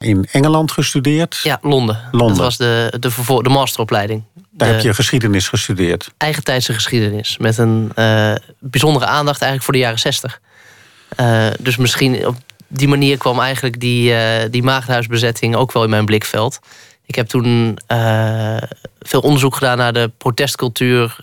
in Engeland gestudeerd. Ja, Londen. Londen. Dat was de, de, de masteropleiding. Daar de heb je geschiedenis gestudeerd. eigentijdse geschiedenis. Met een eh, bijzondere aandacht eigenlijk voor de jaren zestig. Eh, dus misschien op die manier kwam eigenlijk die, eh die maagdhuisbezetting ook wel in mijn blikveld. Ik heb toen veel onderzoek gedaan naar de protestcultuur,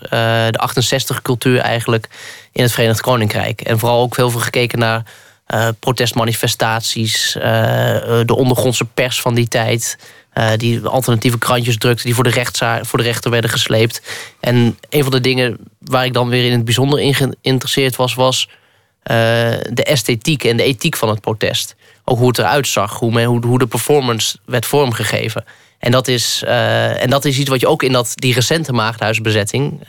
de 68-cultuur eigenlijk in het Verenigd Koninkrijk. En vooral ook heel veel gekeken naar eh, protestmanifestaties, eh, eh, de ondergrondse pers van die tijd. die alternatieve krantjes drukte, die voor de, voor de rechter werden gesleept. En een van de dingen waar ik dan weer in het bijzonder in geïnteresseerd was, was de esthetiek en de ethiek van het protest. Ook hoe het eruit zag, hoe, hoe, hoe de performance werd vormgegeven. En dat, is, en dat is iets wat je ook in dat, die recente maagdhuisbezetting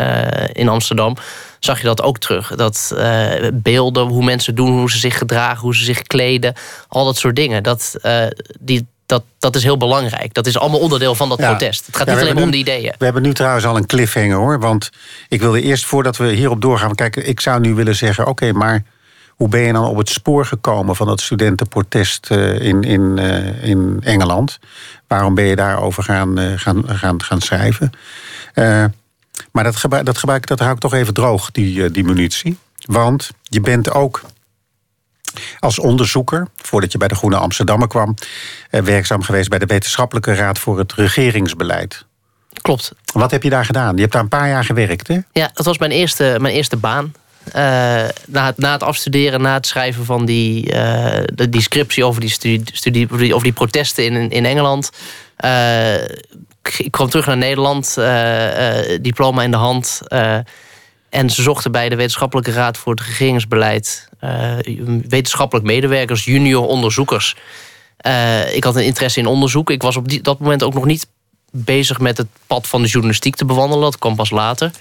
in Amsterdam... zag je dat ook terug. Dat eh, beelden, hoe mensen doen, hoe ze zich gedragen, hoe ze zich kleden... al dat soort dingen, dat, eh, die, dat, dat is heel belangrijk. Dat is allemaal onderdeel van dat Ja. protest. Het gaat Ja, niet alleen maar om de ideeën. We hebben nu trouwens al een cliffhanger hoor. Want ik wilde eerst voordat we hierop doorgaan. Kijk, ik zou nu willen zeggen: oké, maar hoe ben je dan op het spoor gekomen van dat studentenprotest eh, in, in, in Engeland? Waarom ben je daarover gaan, gaan, gaan, gaan schrijven? Eh, maar dat gebruik, dat gebruik dat hou ik toch even droog, die, eh, die munitie. Want je bent ook als onderzoeker, voordat je bij de Groene Amsterdammer kwam, eh, werkzaam geweest bij de Wetenschappelijke Raad voor het Regeringsbeleid. Klopt. Wat heb je daar gedaan? Je hebt daar een paar jaar gewerkt, hè? Ja, dat was mijn eerste, mijn eerste baan. Eh, na, het, na het afstuderen, na het schrijven van die, de, die scriptie over die, studie, studie, over die, over die protesten in, in Engeland. Ik, kwam terug naar Nederland, eh, eh, diploma in de hand. eh, en ze zochten bij de Wetenschappelijke Raad voor het Regeringsbeleid wetenschappelijk medewerkers, junior onderzoekers. Ik had een interesse in onderzoek. Ik was op die, dat moment ook nog niet bezig met het pad van de journalistiek te bewandelen. Dat kwam pas later.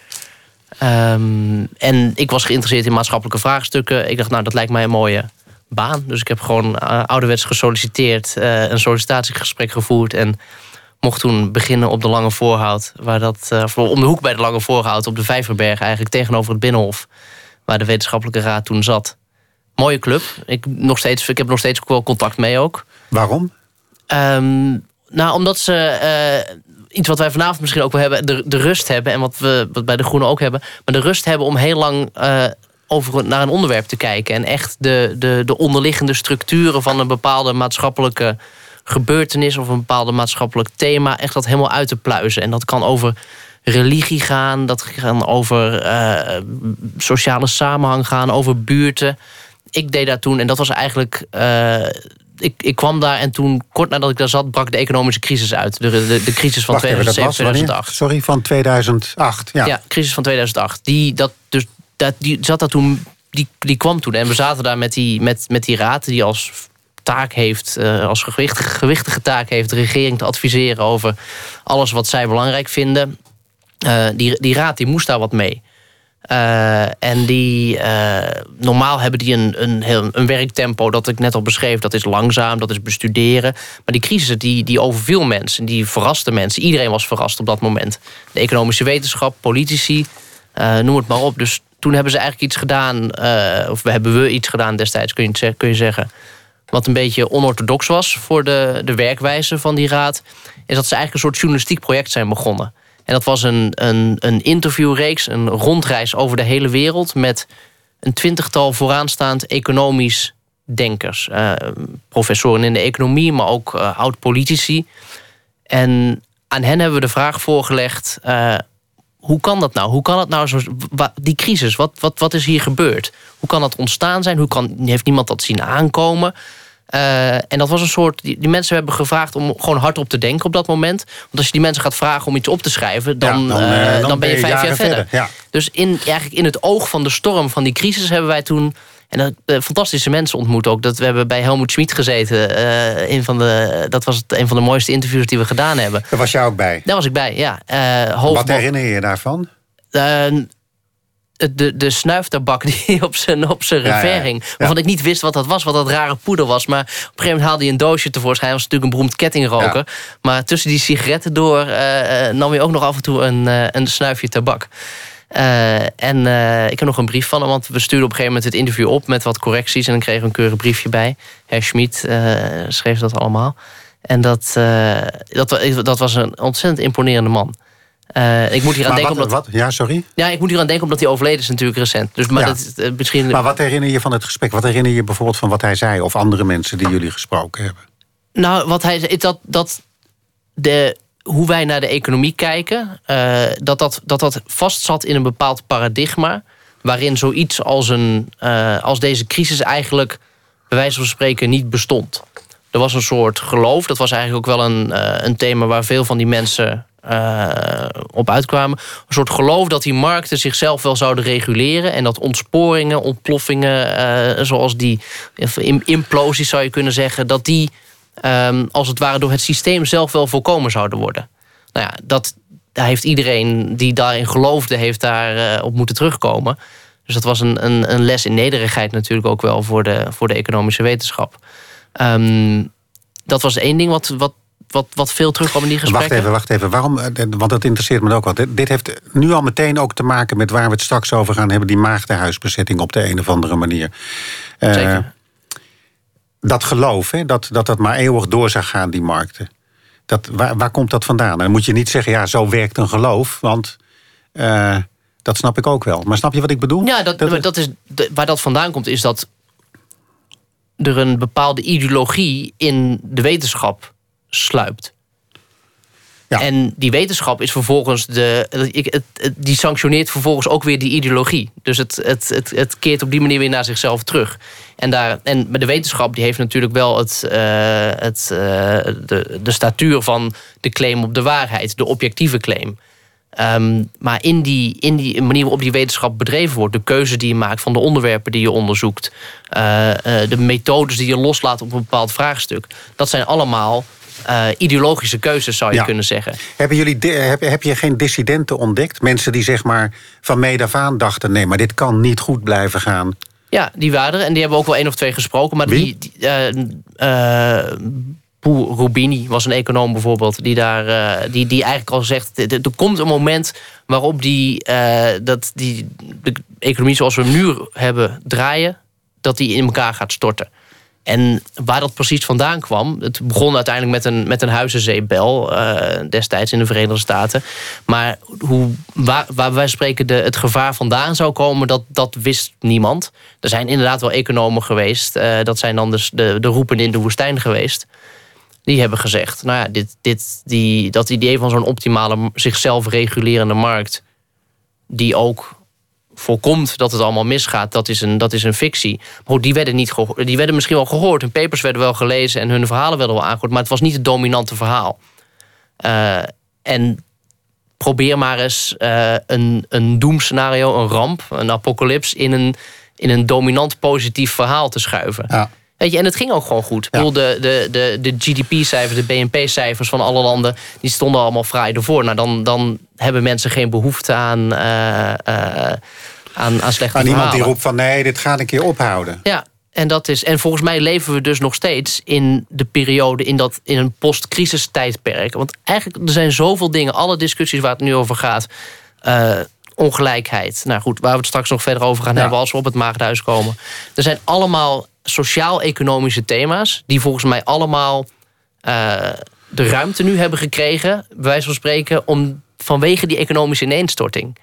Ehm, en ik was geïnteresseerd in maatschappelijke vraagstukken. Ik dacht, nou, dat lijkt mij een mooie baan. Dus ik heb gewoon ouderwets gesolliciteerd, een sollicitatiegesprek gevoerd en mocht toen beginnen op de Lange Voorhout, waar dat voor- om de hoek bij de Lange Voorhout op de Vijverberg, eigenlijk tegenover het Binnenhof, waar de wetenschappelijke raad toen zat. Mooie club. Ik, nog steeds, ik heb nog steeds ook wel contact mee ook. Waarom? Ehm, nou, omdat ze eh, iets wat wij vanavond misschien ook wel hebben, de, de rust hebben en wat we wat bij de Groenen ook hebben, maar de rust hebben om heel lang eh, over naar een onderwerp te kijken en echt de, de, de onderliggende structuren van een bepaalde maatschappelijke gebeurtenis of een bepaalde maatschappelijk thema echt dat helemaal uit te pluizen. En dat kan over religie gaan, dat kan over eh, sociale samenhang gaan, over buurten. Ik deed daar toen, en dat was eigenlijk eh, ik, ik kwam daar en toen, kort nadat ik daar zat, brak de economische crisis uit. De, de, de crisis van Wacht even, dat 2007, was wanneer? 2008. Sorry, van 2008. Ja. Ja. crisis van 2008. Die, dat, dus, dat, die zat daar toen, die, die kwam toen. En we zaten daar met die, met, met die raad die als taak heeft, eh, als gewichtige, gewichtige taak heeft, de regering te adviseren over alles wat zij belangrijk vinden. Eh, die, die raad die moest daar wat mee. Eh, en die, normaal hebben die een, een, een werktempo dat ik net al beschreef. Dat is langzaam, dat is bestuderen. Maar die crisis die, die overviel mensen, die verraste mensen. Iedereen was verrast op dat moment. De economische wetenschap, politici, noem het maar op. Dus toen hebben ze eigenlijk iets gedaan, of hebben we iets gedaan destijds, kun je, kun je zeggen. Wat een beetje onorthodox was voor de, de werkwijze van die raad. Is dat ze eigenlijk een soort journalistiek project zijn begonnen. En dat was een, een, een interviewreeks, een rondreis over de hele wereld. met een twintigtal vooraanstaand economisch denkers. Eh, professoren in de economie, maar ook eh, oud-politici. En aan hen hebben we de vraag voorgelegd. eh, hoe kan dat nou? Hoe kan het nou zo, die crisis? Wat, wat, wat is hier gebeurd? Hoe kan dat ontstaan zijn? Hoe kan, heeft niemand dat zien aankomen? Eh, en dat was een soort. Die, die mensen hebben gevraagd om gewoon hardop te denken op dat moment. Want als je die mensen gaat vragen om iets op te schrijven, dan, Ja, dan, eh, eh, dan, ben je vijf jaar verder. Ja. Dus in, eigenlijk in het oog van de storm van die crisis hebben wij toen. En dat, eh, fantastische mensen ontmoet ook. Dat we hebben bij Helmoet Schmid gezeten. een van de, dat was het, een van de mooiste interviews die we gedaan hebben. Daar was jij ook bij. Daar was ik bij, ja. Eh Wat herinner je je daarvan? eh, de, de snuiftabak die op zijn, op zijn Ja. Waarvan ik niet wist wat dat was, wat dat rare poeder was. Maar op een gegeven moment haalde hij een doosje tevoorschijn. Hij was natuurlijk een beroemd kettingroker. Maar tussen die sigaretten door nam hij ook nog af en toe een, een snuifje tabak. Eh, en eh, ik heb nog een brief van hem, want we stuurden op een gegeven moment het interview op met wat correcties. En dan kregen we een keurig briefje bij. Herr Schmid eh, schreef dat allemaal. En dat, dat, dat was een ontzettend imponerende man. Uh, ik moet hier aan denken. Wat, omdat, wat? Ja, sorry? Ja, ik moet hier aan denken omdat hij overleden is natuurlijk recent. Dus, maar, dat, uh, misschien... maar wat herinner je van het gesprek? Wat herinner je bijvoorbeeld van wat hij zei of andere mensen die jullie gesproken hebben? Nou, wat hij zei, dat, dat de, hoe wij naar de economie kijken, uh, dat, dat, dat vastzat in een bepaald paradigma. Waarin zoiets als, een, als deze crisis eigenlijk, bij wijze van spreken, niet bestond. Er was een soort geloof. Dat was eigenlijk ook wel een, een thema waar veel van die mensen op uitkwamen. Een soort geloof dat die markten zichzelf wel zouden reguleren. En dat ontsporingen, ontploffingen, zoals die implosies zou je kunnen zeggen, dat die um, als het ware door het systeem zelf wel voorkomen zouden worden. Nou ja, dat daar heeft iedereen die daarin geloofde, heeft daar uh, op moeten terugkomen. Dus dat was een, een, een, les in nederigheid natuurlijk ook wel voor de, voor de economische wetenschap. Um, dat was één ding wat, wat wat, wat veel terugkwam in die gesprekken. Wacht even, wacht even. Waarom, eh, want dat interesseert me ook wel. Dit heeft nu al meteen ook te maken met waar we het straks over gaan hebben... die maagdenhuisbezetting op de een of andere manier. Eh, Zeker. Dat geloof, hè, dat, dat dat maar eeuwig door zou gaan, die markten. Dat, waar, waar komt dat vandaan? Dan moet je niet zeggen, ja, zo werkt een geloof. Want uh, dat snap ik ook wel. Maar snap je wat ik bedoel? Ja, dat, dat, dat is, waar dat vandaan komt is dat er een bepaalde ideologie in de wetenschap sluipt. En die wetenschap is vervolgens de. Die sanctioneert vervolgens ook weer die ideologie. Dus het, het, het, het keert op die manier weer naar zichzelf terug. En, daar, en de wetenschap die heeft natuurlijk wel het, uh, het, uh, de, de statuur van de claim op de waarheid, de objectieve claim. Um, maar in die, in die manier waarop die wetenschap bedreven wordt, de keuze die je maakt van de onderwerpen die je onderzoekt, uh, de methodes die je loslaat op een bepaald vraagstuk, dat zijn allemaal uh, ideologische keuzes, zou je kunnen zeggen. Hebben jullie, heb, heb je geen dissidenten ontdekt? Mensen die zeg maar van meet af aan dachten... nee, maar dit kan niet goed blijven gaan. Ja, die waren er. En die hebben we ook wel één of twee gesproken. Maar Wie? die... die uh, Rubini was een econoom bijvoorbeeld, die, daar, uh, die, die eigenlijk al zegt: er komt een moment waarop die, uh, dat die, de economie zoals we hem nu hebben draaien, dat die in elkaar gaat storten. En waar dat precies vandaan kwam, het begon uiteindelijk met een, met een huizenzeepbel uh, destijds in de Verenigde Staten. Maar hoe, waar, waar wij spreken de, het gevaar vandaan zou komen, dat, dat wist niemand. Er zijn inderdaad wel economen geweest, uh, dat zijn dan dus de, de roepen in de woestijn geweest. Die hebben gezegd, nou ja, dit, dit, die, dat idee van zo'n optimale, zichzelf regulerende markt, die ook voorkomt dat het allemaal misgaat, dat is een, dat is een fictie. Maar die werden, niet die werden misschien wel gehoord. Hun papers werden wel gelezen en hun verhalen werden wel aangehoord. Maar het was niet het dominante verhaal. Uh, en probeer maar eens uh, een, een doemscenario, een ramp, een apocalyps... in een, in een dominant positief verhaal te schuiven. Ja. Weet je, en het ging ook gewoon goed. Ja. De, de, de, de GDP-cijfers, de BNP-cijfers van alle landen... die stonden allemaal fraai ervoor. Nou, dan, dan hebben mensen geen behoefte aan... Uh, uh, aan, aan slechte Aan iemand die roept van nee, dit gaat een keer ophouden. Ja, en, dat is, en volgens mij leven we dus nog steeds in de periode... in, dat, in een post-crisis tijdperk. Want eigenlijk, er zijn zoveel dingen... alle discussies waar het nu over gaat... Uh, ongelijkheid. Nou goed, waar we het straks nog verder over gaan ja. hebben... als we op het maagdhuis komen. Er zijn allemaal sociaal-economische thema's... die volgens mij allemaal uh, de ruimte nu hebben gekregen... bij wijze van spreken, om, vanwege die economische ineenstorting.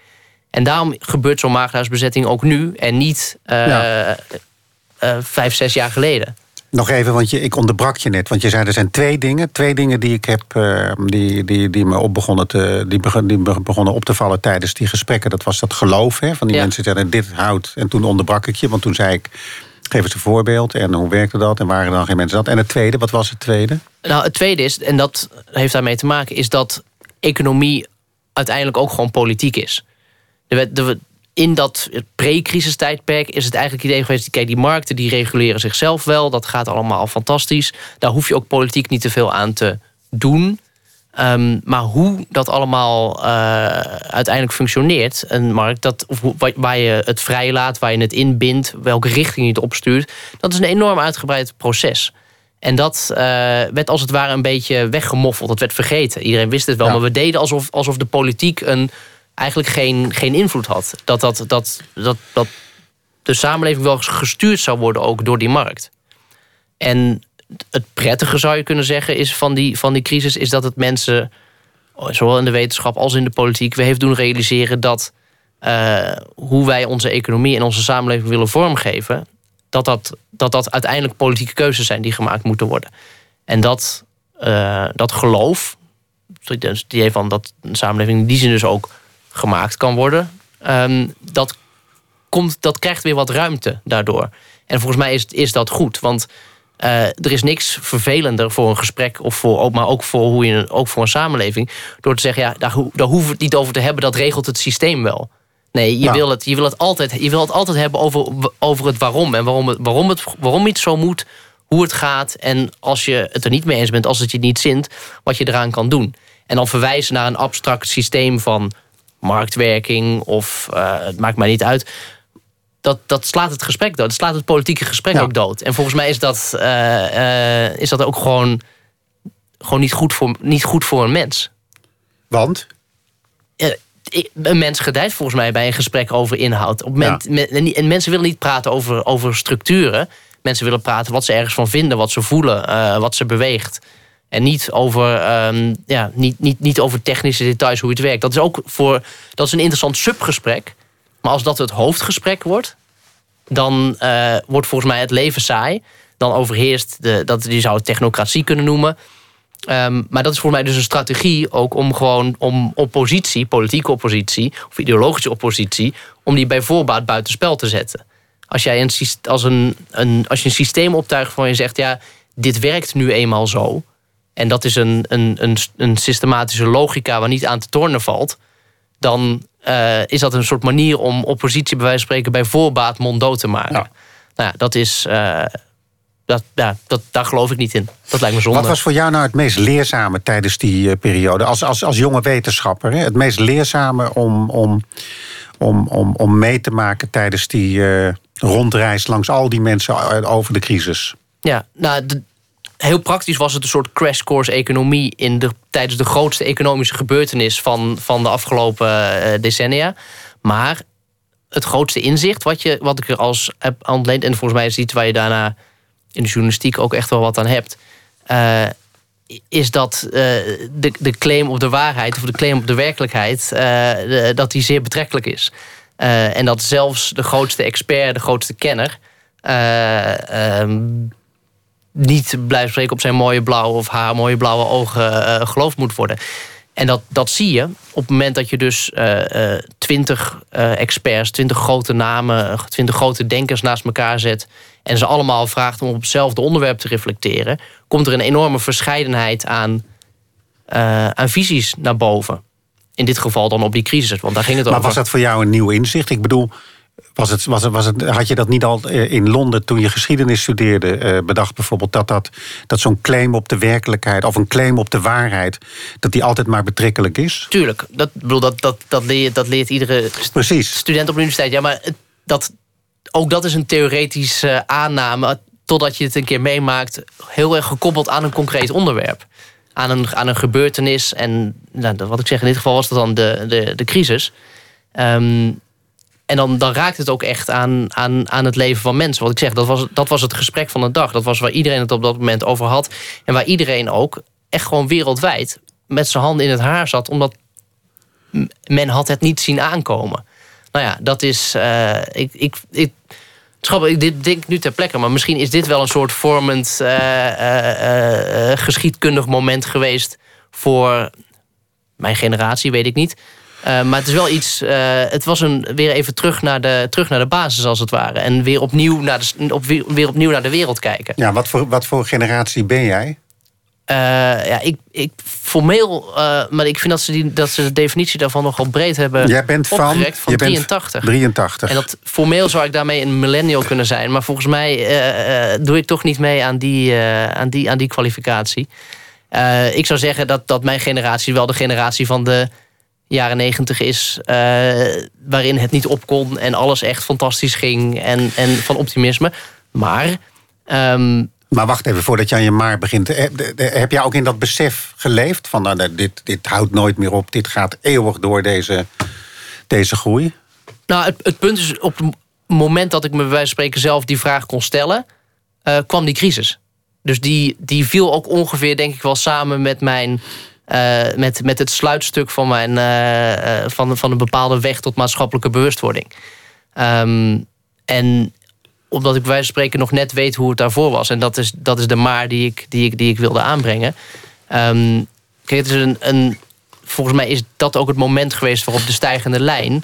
En daarom gebeurt zo'n maagdhuisbezetting ook nu... en niet uh, ja. uh, vijf, zes jaar geleden. Nog even, want je, ik onderbrak je net. Want je zei er zijn twee dingen. Twee dingen die ik heb, uh, die, die, die me op begonnen, te, die, begon, die begonnen op te vallen tijdens die gesprekken. Dat was dat geloof hè, van die ja. mensen die zeiden dit houdt. En toen onderbrak ik je, want toen zei ik Geef eens een voorbeeld en hoe werkte dat en waren er dan geen mensen dat? En het tweede, wat was het tweede? Nou, het tweede is, en dat heeft daarmee te maken, is dat economie uiteindelijk ook gewoon politiek is. De, in dat pre-crisistijdperk is het eigenlijk idee geweest... kijk, die markten die reguleren zichzelf wel, dat gaat allemaal fantastisch. Daar hoef je ook politiek niet te veel aan te doen. Um, maar hoe dat allemaal uh, uiteindelijk functioneert, een markt, dat, of waar je het vrij laat, waar je het inbindt, welke richting je het opstuurt, dat is een enorm uitgebreid proces. En dat uh, werd als het ware een beetje weggemoffeld. Dat werd vergeten. Iedereen wist het wel, ja. maar we deden alsof, alsof de politiek een, eigenlijk geen, geen invloed had. Dat, dat, dat, dat, dat de samenleving wel gestuurd zou worden ook door die markt. En het prettige zou je kunnen zeggen is van die, van die crisis, is dat het mensen, zowel in de wetenschap als in de politiek, we heeft doen realiseren dat uh, hoe wij onze economie en onze samenleving willen vormgeven, dat dat, dat dat uiteindelijk politieke keuzes zijn die gemaakt moeten worden. En dat, uh, dat geloof, het idee van dat een samenleving in die zin dus ook gemaakt kan worden, um, dat, komt, dat krijgt weer wat ruimte daardoor. En volgens mij is, is dat goed, want uh, er is niks vervelender voor een gesprek, of voor, maar ook voor, hoe je, ook voor een samenleving, door te zeggen, ja, daar, daar hoeven we het niet over te hebben, dat regelt het systeem wel. Nee, je, wil, het, je, wil, het altijd, je wil het altijd hebben over, over het waarom. En waarom, het, waarom, het, waarom iets zo moet, hoe het gaat. En als je het er niet mee eens bent, als het je niet zint, wat je eraan kan doen. En dan verwijzen naar een abstract systeem van marktwerking of uh, het maakt mij niet uit. Dat, dat slaat het gesprek dood. Dat slaat het politieke gesprek ook dood. En volgens mij is dat, uh, uh, is dat ook gewoon, gewoon niet, goed voor, niet goed voor een mens. Want? een mens gedijt volgens mij bij een gesprek over inhoud. Op en mensen willen niet praten over, over structuren. Mensen willen praten wat ze ergens van vinden, wat ze voelen, uh, wat ze beweegt. En niet over, um, ja, niet, niet, niet over technische details hoe het werkt. Dat is ook voor, dat is een interessant subgesprek. Maar als dat het hoofdgesprek wordt, dan uh, wordt volgens mij het leven saai. Dan overheerst, de, dat, je zou het technocratie kunnen noemen. Ehm, maar dat is voor mij dus een strategie ook om gewoon om oppositie, politieke oppositie of ideologische oppositie, om die bij voorbaat buitenspel te zetten. Als, jij een, als, een, een, als je een systeem optuigt van je zegt, ja, dit werkt nu eenmaal zo. En dat is een, een, een, een systematische logica waar niet aan te tornen valt. Dan uh, is dat een soort manier om oppositie bij wijze van spreken bij voorbaat monddood te maken. Nou ja, dat is. Uh, dat, ja, dat, daar geloof ik niet in. Dat lijkt me zonde. Wat was voor jou nou het meest leerzame tijdens die uh, periode? Als, als, als jonge wetenschapper, hè? het meest leerzame om, om, om, om, om mee te maken tijdens die rondreis langs al die mensen over de crisis? Ja, nou, de, heel praktisch was het een soort crash course economie in de, tijdens de grootste economische gebeurtenis van, van de afgelopen uh, decennia. Maar het grootste inzicht wat, je, wat ik er als heb ontleend, en volgens mij is iets waar je daarna in de journalistiek ook echt wel wat aan hebt. Uh, is dat uh, de, de claim op de waarheid of de claim op de werkelijkheid, dat die zeer betrekkelijk is. en dat zelfs de grootste expert, de grootste kenner, ehm, niet blijft spreken op zijn mooie blauwe of haar mooie blauwe ogen geloofd moet worden. En dat, dat zie je op het moment dat je dus twintig experts, twintig grote namen, twintig grote denkers naast elkaar zet en ze allemaal vraagt om op hetzelfde onderwerp te reflecteren, komt er een enorme verscheidenheid aan, uh, aan visies naar boven. In dit geval dan op die crisis, want daar ging het maar over. Maar was dat voor jou een nieuw inzicht? Ik bedoel, was het, was het, was het, had je dat niet al eh, in Londen toen je geschiedenis studeerde uh, bedacht bijvoorbeeld dat, dat, dat zo'n claim op de werkelijkheid of een claim op de waarheid, dat die altijd maar betrekkelijk is? Tuurlijk, dat, bedoel, dat, dat, dat, leert, dat leert iedere Precies. student op de universiteit. Ja, maar dat, ook dat is een theoretische aanname, totdat je het een keer meemaakt, heel erg gekoppeld aan een concreet onderwerp. Aan een, aan een gebeurtenis. En nou, wat ik zeg, in dit geval was dat dan de, de, de crisis. Ehm, en dan, raakt het ook echt aan, aan, aan het leven van mensen. Wat ik zeg, dat was, dat was het gesprek van de dag. Dat was waar iedereen het op dat moment over had. En waar iedereen ook echt gewoon wereldwijd met zijn handen in het haar zat. Omdat men had het niet zien aankomen. Nou ja, dat is. Uh, ik, ik, ik, denk nu ter plekke, maar misschien is dit wel een soort vormend uh, geschiedkundig moment geweest voor mijn generatie, weet ik niet. Maar het is wel iets. het was een, weer even terug naar, de, terug naar de basis, als het ware. En weer opnieuw naar de, op, weer opnieuw naar de wereld kijken. Ja, wat voor, wat voor generatie ben jij? Uh, ja, ik, ik formeel, maar ik vind dat ze, die, dat ze de definitie daarvan nogal breed hebben Jij bent van, van je 83. Bent 83. En dat formeel zou ik daarmee een millennial kunnen zijn. Maar volgens mij doe ik toch niet mee aan die, aan die, aan die kwalificatie. ik zou zeggen dat, dat mijn generatie wel de generatie van de jaren negentig is. waarin het niet op kon en alles echt fantastisch ging. En, en van optimisme. Maar... Um, maar wacht even, voordat je aan je maar begint. Eh, heb jij ook in dat besef geleefd? Van nou, dit, dit houdt nooit meer op, dit gaat eeuwig door deze, deze groei? Nou, het, het punt is, op het moment dat ik me bij wijze van spreken zelf die vraag kon stellen, uh, kwam die crisis. Dus die, die viel ook ongeveer, denk ik wel, samen met mijn. Eh, met, met het sluitstuk van, mijn, eh, eh, van, van een bepaalde weg tot maatschappelijke bewustwording. Ehm, en omdat ik bij wijze van spreken nog net weet hoe het daarvoor was. En dat is, dat is de maar die ik, die ik, die ik wilde aanbrengen. Ehm, kijk, het is een, een, volgens mij is dat ook het moment geweest waarop de stijgende lijn.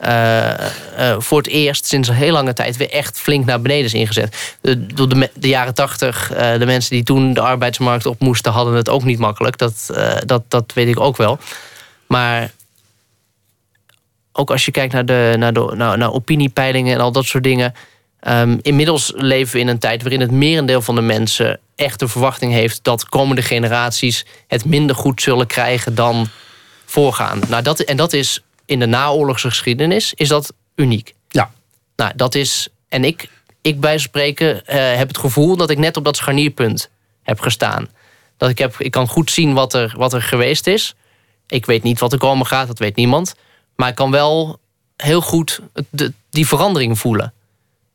Eh, eh, voor het eerst sinds een heel lange tijd weer echt flink naar beneden is ingezet. Door de, de jaren tachtig, eh, de mensen die toen de arbeidsmarkt op moesten, hadden het ook niet makkelijk. Dat, dat, dat weet ik ook wel. Maar ook als je kijkt naar, de, naar, de, naar, opiniepeilingen en al dat soort dingen. Ehm, inmiddels leven we in een tijd waarin het merendeel van de mensen echt de verwachting heeft dat komende generaties het minder goed zullen krijgen dan voorgaande. Nou, dat, en dat is in de naoorlogse geschiedenis is dat uniek. Ja. Nou, dat is. En ik, ik bij spreken eh, heb het gevoel dat ik net op dat scharnierpunt heb gestaan. Dat ik, heb, ik kan goed zien wat er, wat er geweest is. Ik weet niet wat er komen gaat, dat weet niemand. Maar ik kan wel heel goed de, die verandering voelen.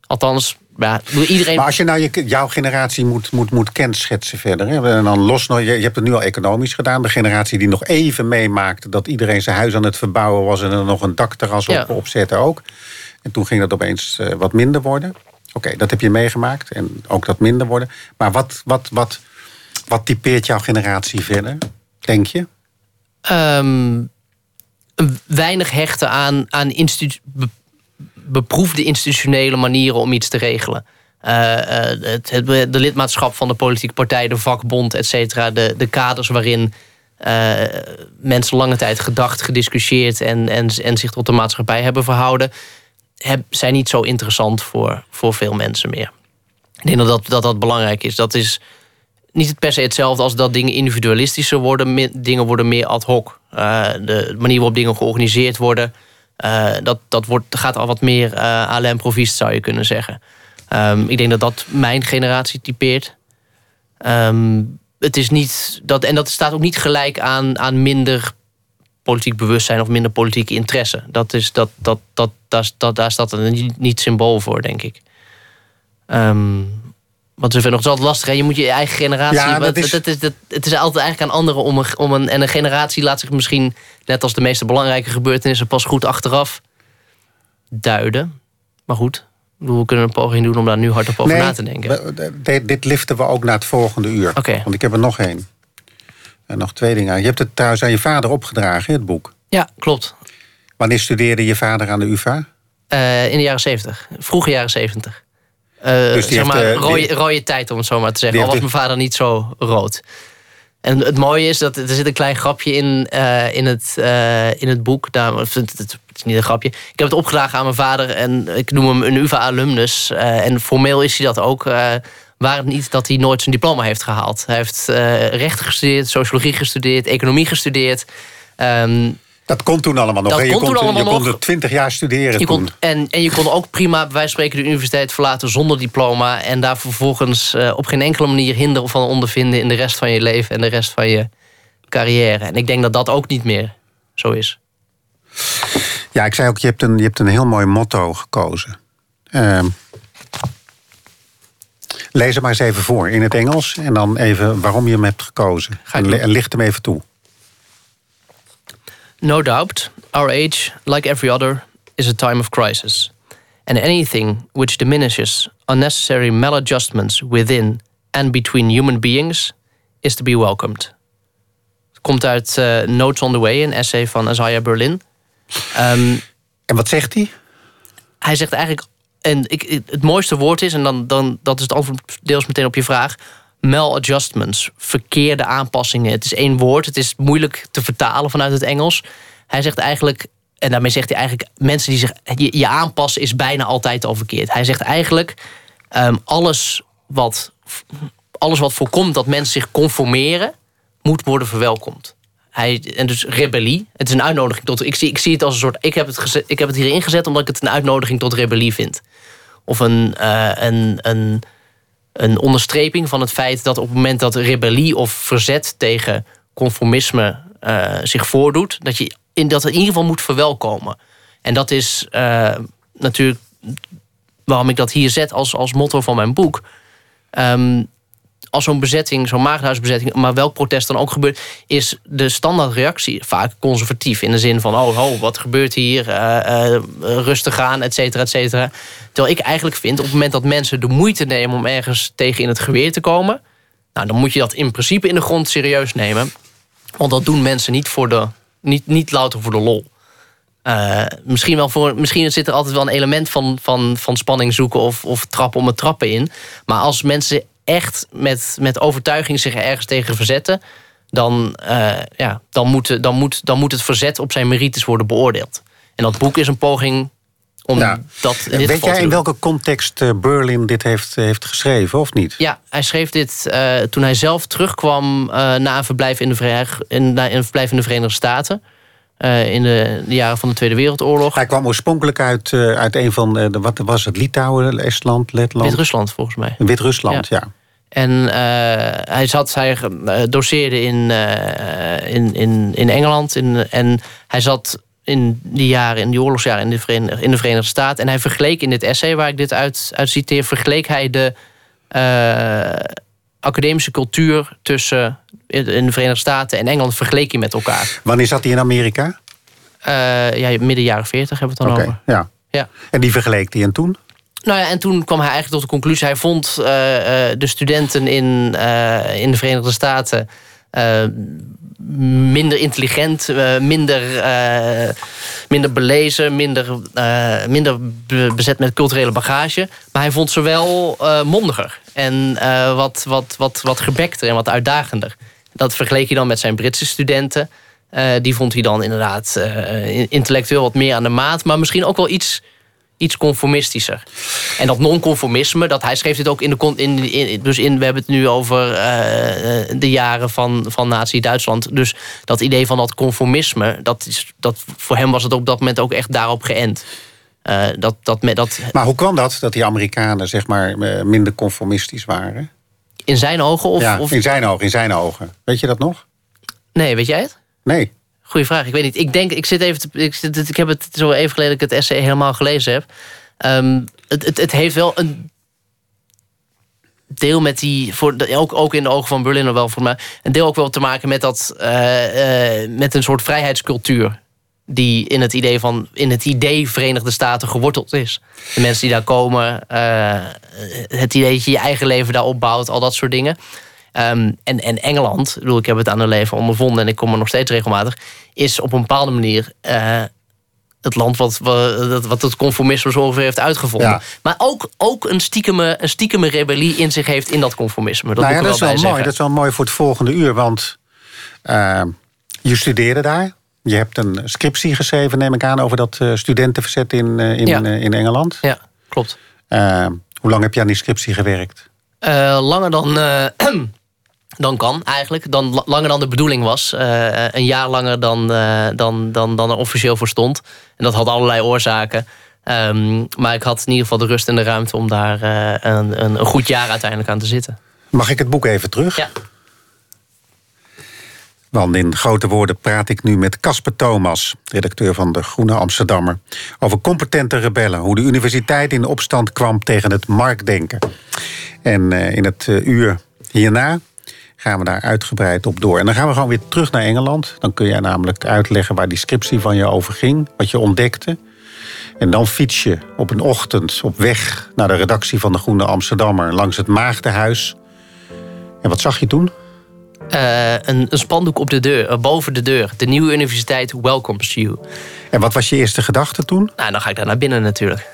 Althans, bedoel, iedereen. Maar als je nou je, jouw generatie moet, moet, moet kenschetsen verder. Hè, en dan los, nog- je, je hebt het nu al economisch gedaan. De generatie die nog even meemaakte dat iedereen zijn huis aan het verbouwen was. en er nog een dakterras Ja. op, op zette ook. En toen ging dat opeens eh, wat minder worden. Oké, dat heb je meegemaakt. En ook dat minder worden. Maar wat, wat, wat, wat typeert jouw generatie verder, denk je? een weinig hechten aan, aan institu- beproefde institutionele manieren om iets te regelen. Eh, eh, het, het, de lidmaatschap van de politieke partij, de vakbond, et cetera. De, de kaders waarin eh, mensen lange tijd gedacht, gediscussieerd en, en, en zich tot de maatschappij hebben verhouden, zijn niet zo interessant voor, voor veel mensen meer. Ik denk dat dat, dat belangrijk is. Dat is niet per se hetzelfde als dat dingen individualistischer worden. Dingen worden meer ad hoc. De manier waarop dingen georganiseerd worden, eh, dat, dat wordt, gaat al wat meer eh à l'improviste, zou je kunnen zeggen. Ehm, ik denk dat dat mijn generatie typeert. Ehm, het is niet dat, en dat staat ook niet gelijk aan, aan minder politiek bewustzijn of minder politieke interesse. Dat is, dat, dat, dat, dat, dat, daar staat een niet, niet symbool voor, denk ik. Ehm, want het is nog altijd lastig. Hè? Je moet je eigen generatie. Ja, dat is- dat is, dat, het is altijd eigenlijk aan anderen om een, om een. En een generatie laat zich misschien, net als de meeste belangrijke gebeurtenissen, pas goed achteraf duiden. Maar goed, we kunnen een poging doen om daar nu hardop over na te denken. we- dit, liften we ook naar het volgende uur. Want ik heb er nog één. En nog twee dingen. Je hebt het trouwens aan je vader opgedragen, het boek. Ja, klopt. Wanneer studeerde je vader aan de UvA? Eh, in de jaren zeventig. Vroege jaren zeventig. Eh, Dus die zeg maar, heeft, eh, rode, die- rode tijd, om het zo maar te zeggen. Al was heeft mijn vader niet zo rood. En het mooie is dat er zit een klein grapje in, eh, in, het, eh, in het boek. Daar, het, het, is niet een grapje. Ik heb het opgedragen aan mijn vader en ik noem hem een UvA-alumnus. en formeel is hij dat ook. waar het niet dat hij nooit zijn diploma heeft gehaald. Hij heeft rechten gestudeerd, sociologie gestudeerd, economie gestudeerd. Ehm, Dat kon toen allemaal nog. Dat? Je kon toen kon, allemaal je kon nog. er twintig jaar studeren Je kon, en, en je kon ook prima, bij wijze van spreken, de universiteit verlaten zonder diploma. En daar vervolgens eh, op geen enkele manier hinder van ondervinden in de rest van je leven en de rest van je carrière. En ik denk dat dat ook niet meer zo is. Ja, ik zei ook, je hebt een, je hebt een heel mooi motto gekozen. Ehm, lees het maar eens even voor in het Engels. En dan even waarom je hem hebt gekozen. En licht hem even toe. No doubt, our age, like every other, is a time of crisis. And anything which diminishes unnecessary maladjustments within and between human beings is to be welcomed. Het komt uit eh, Notes on the Way, een essay van Isaiah Berlin. Ehm, En wat zegt hij? hij zegt eigenlijk, en ik, het mooiste woord is, en dan, dan, dat is het antwoord deels meteen op je vraag, maladjustments, verkeerde aanpassingen. Het is één woord, het is moeilijk te vertalen vanuit het Engels. Hij zegt eigenlijk, en daarmee zegt hij eigenlijk, mensen die zich, je, aanpassen is bijna altijd al verkeerd. Hij zegt eigenlijk, ehm, alles, wat, alles wat voorkomt dat mensen zich conformeren, moet worden verwelkomd. Hij, en dus rebellie. Het is een uitnodiging tot. Ik zie, ik zie het als een soort. Ik heb het, ik heb het hierin gezet omdat ik het een uitnodiging tot rebellie vind. Of een, eh, een, een, een onderstreping van het feit dat op het moment dat rebellie of verzet tegen conformisme eh, zich voordoet, dat je in, dat in ieder geval moet verwelkomen. En dat is eh, natuurlijk waarom ik dat hier zet als, als motto van mijn boek. Ehm, als zo'n bezetting, zo'n maagdenhuisbezetting, maar welk protest dan ook gebeurt, is de standaardreactie vaak conservatief. In de zin van, oh, oh wat gebeurt hier? Uh, uh, rustig aan, et cetera, et cetera. Terwijl ik eigenlijk vind, op het moment dat mensen de moeite nemen om ergens tegen in het geweer te komen, nou, dan moet je dat in principe in de grond serieus nemen. Want dat doen mensen niet, voor de, niet, niet louter voor de lol. Uh, misschien, wel voor, misschien zit er altijd wel een element van, van, van spanning zoeken of, of trappen om het trappen in. Maar als mensen echt met, met overtuiging zich ergens tegen verzetten, dan, uh, ja, dan, moet, dan, moet, dan moet het verzet op zijn merites worden beoordeeld. En dat boek is een poging om ja. dat. In dit Weet jij in welke context uh, Berlin dit heeft, heeft geschreven, of niet? Ja, hij schreef dit uh, toen hij zelf terugkwam na een verblijf in de, Verenigde, in, na een verblijf in de Verenigde Staten. Uh, in de, de, jaren van de Tweede Wereldoorlog. Hij kwam oorspronkelijk uit, uh, uit een van, de, wat was het, Litouwen, Estland, Letland? Wit-Rusland volgens mij. Wit-Rusland, ja. ja. En uh, hij, zat, hij doseerde in, in, in, in Engeland. In, en hij zat in die jaren, in die oorlogsjaren in de, Verenigde, in de Verenigde Staten. En hij vergeleek in dit essay waar ik dit uit, uit citeer, vergeleek hij de academische cultuur tussen in de Verenigde Staten en Engeland vergeleek je met elkaar. Wanneer zat hij in Amerika? Uh, ja, midden jaren 40 hebben we het dan okay, over. Ja. ja. En die vergeleek hij en toen? Nou ja, en toen kwam hij eigenlijk tot de conclusie... hij vond uh, de studenten in, uh, in de Verenigde Staten... minder intelligent, minder, minder belezen, minder, minder bezet met culturele bagage. Maar hij vond ze wel mondiger en wat, wat, wat, wat gebekter en wat uitdagender. Dat vergeleek hij dan met zijn Britse studenten. Die vond hij dan inderdaad intellectueel wat meer aan de maat. Maar misschien ook wel iets, iets conformistischer. En dat non-conformisme, dat hij schreef dit ook in de. In, in, dus in, we hebben het nu over uh, de jaren van, van Nazi-Duitsland. Dus dat idee van dat conformisme, dat is, dat, voor hem was het op dat moment ook echt daarop geënt. dat, dat, dat, maar hoe kwam dat, dat die Amerikanen zeg maar, minder conformistisch waren? In zijn ogen? Of, ja, of... in zijn ogen, in zijn ogen. Weet je dat nog? Nee, weet jij het? Nee. Goeie vraag. Ik weet niet. Ik denk, ik zit even. Te, ik, zit, ik heb het zo even geleden dat ik het essay helemaal gelezen heb. Um, het, het, het heeft wel een deel met die, voor, ook, ook in de ogen van Berliner wel voor mij, een deel ook wel te maken met dat, uh, uh, met een soort vrijheidscultuur die in het idee van in het idee Verenigde Staten geworteld is. De mensen die daar komen, uh, het idee dat je je eigen leven daar opbouwt, al dat soort dingen. Um, en, en Engeland, ik, bedoel, ik heb het aan de leven ondervonden en ik kom er nog steeds regelmatig, is op een bepaalde manier uh, het land wat, wat, wat het conformisme zo ongeveer heeft uitgevonden. Ja. Maar ook, ook een, stiekeme, een stiekeme rebellie in zich heeft in dat conformisme. Dat, nou ja, dat is wel mooi. Dat is wel mooi voor het volgende uur, want uh, je studeerde daar. Je hebt een scriptie geschreven, neem ik aan, over dat uh, studentenverzet in, in, ja. in Engeland. Ja, klopt. hoe lang heb je aan die scriptie gewerkt? langer dan, dan kan eigenlijk. Dan, langer dan de bedoeling was. een jaar langer dan, dan, dan, dan er officieel voor stond. En dat had allerlei oorzaken. Um, maar ik had in ieder geval de rust en de ruimte om daar een, een, een goed jaar uiteindelijk aan te zitten. Mag ik het boek even terug? Ja. Want in grote woorden praat ik nu met Casper Thomas, redacteur van de Groene Amsterdammer, over competente rebellen. Hoe de universiteit in opstand kwam tegen het marktdenken. En in het uur hierna gaan we daar uitgebreid op door. En dan gaan we gewoon weer terug naar Engeland. Dan kun jij namelijk uitleggen waar die scriptie van je over ging, wat je ontdekte. En dan fiets je op een ochtend op weg naar de redactie van de Groene Amsterdammer langs het Maagdenhuis. En wat zag je toen? Uh, een, een, spandoek op de deur, uh, boven de deur. De nieuwe universiteit welcomes you. En wat was je eerste gedachte toen? Nou, dan ga ik daar naar binnen natuurlijk.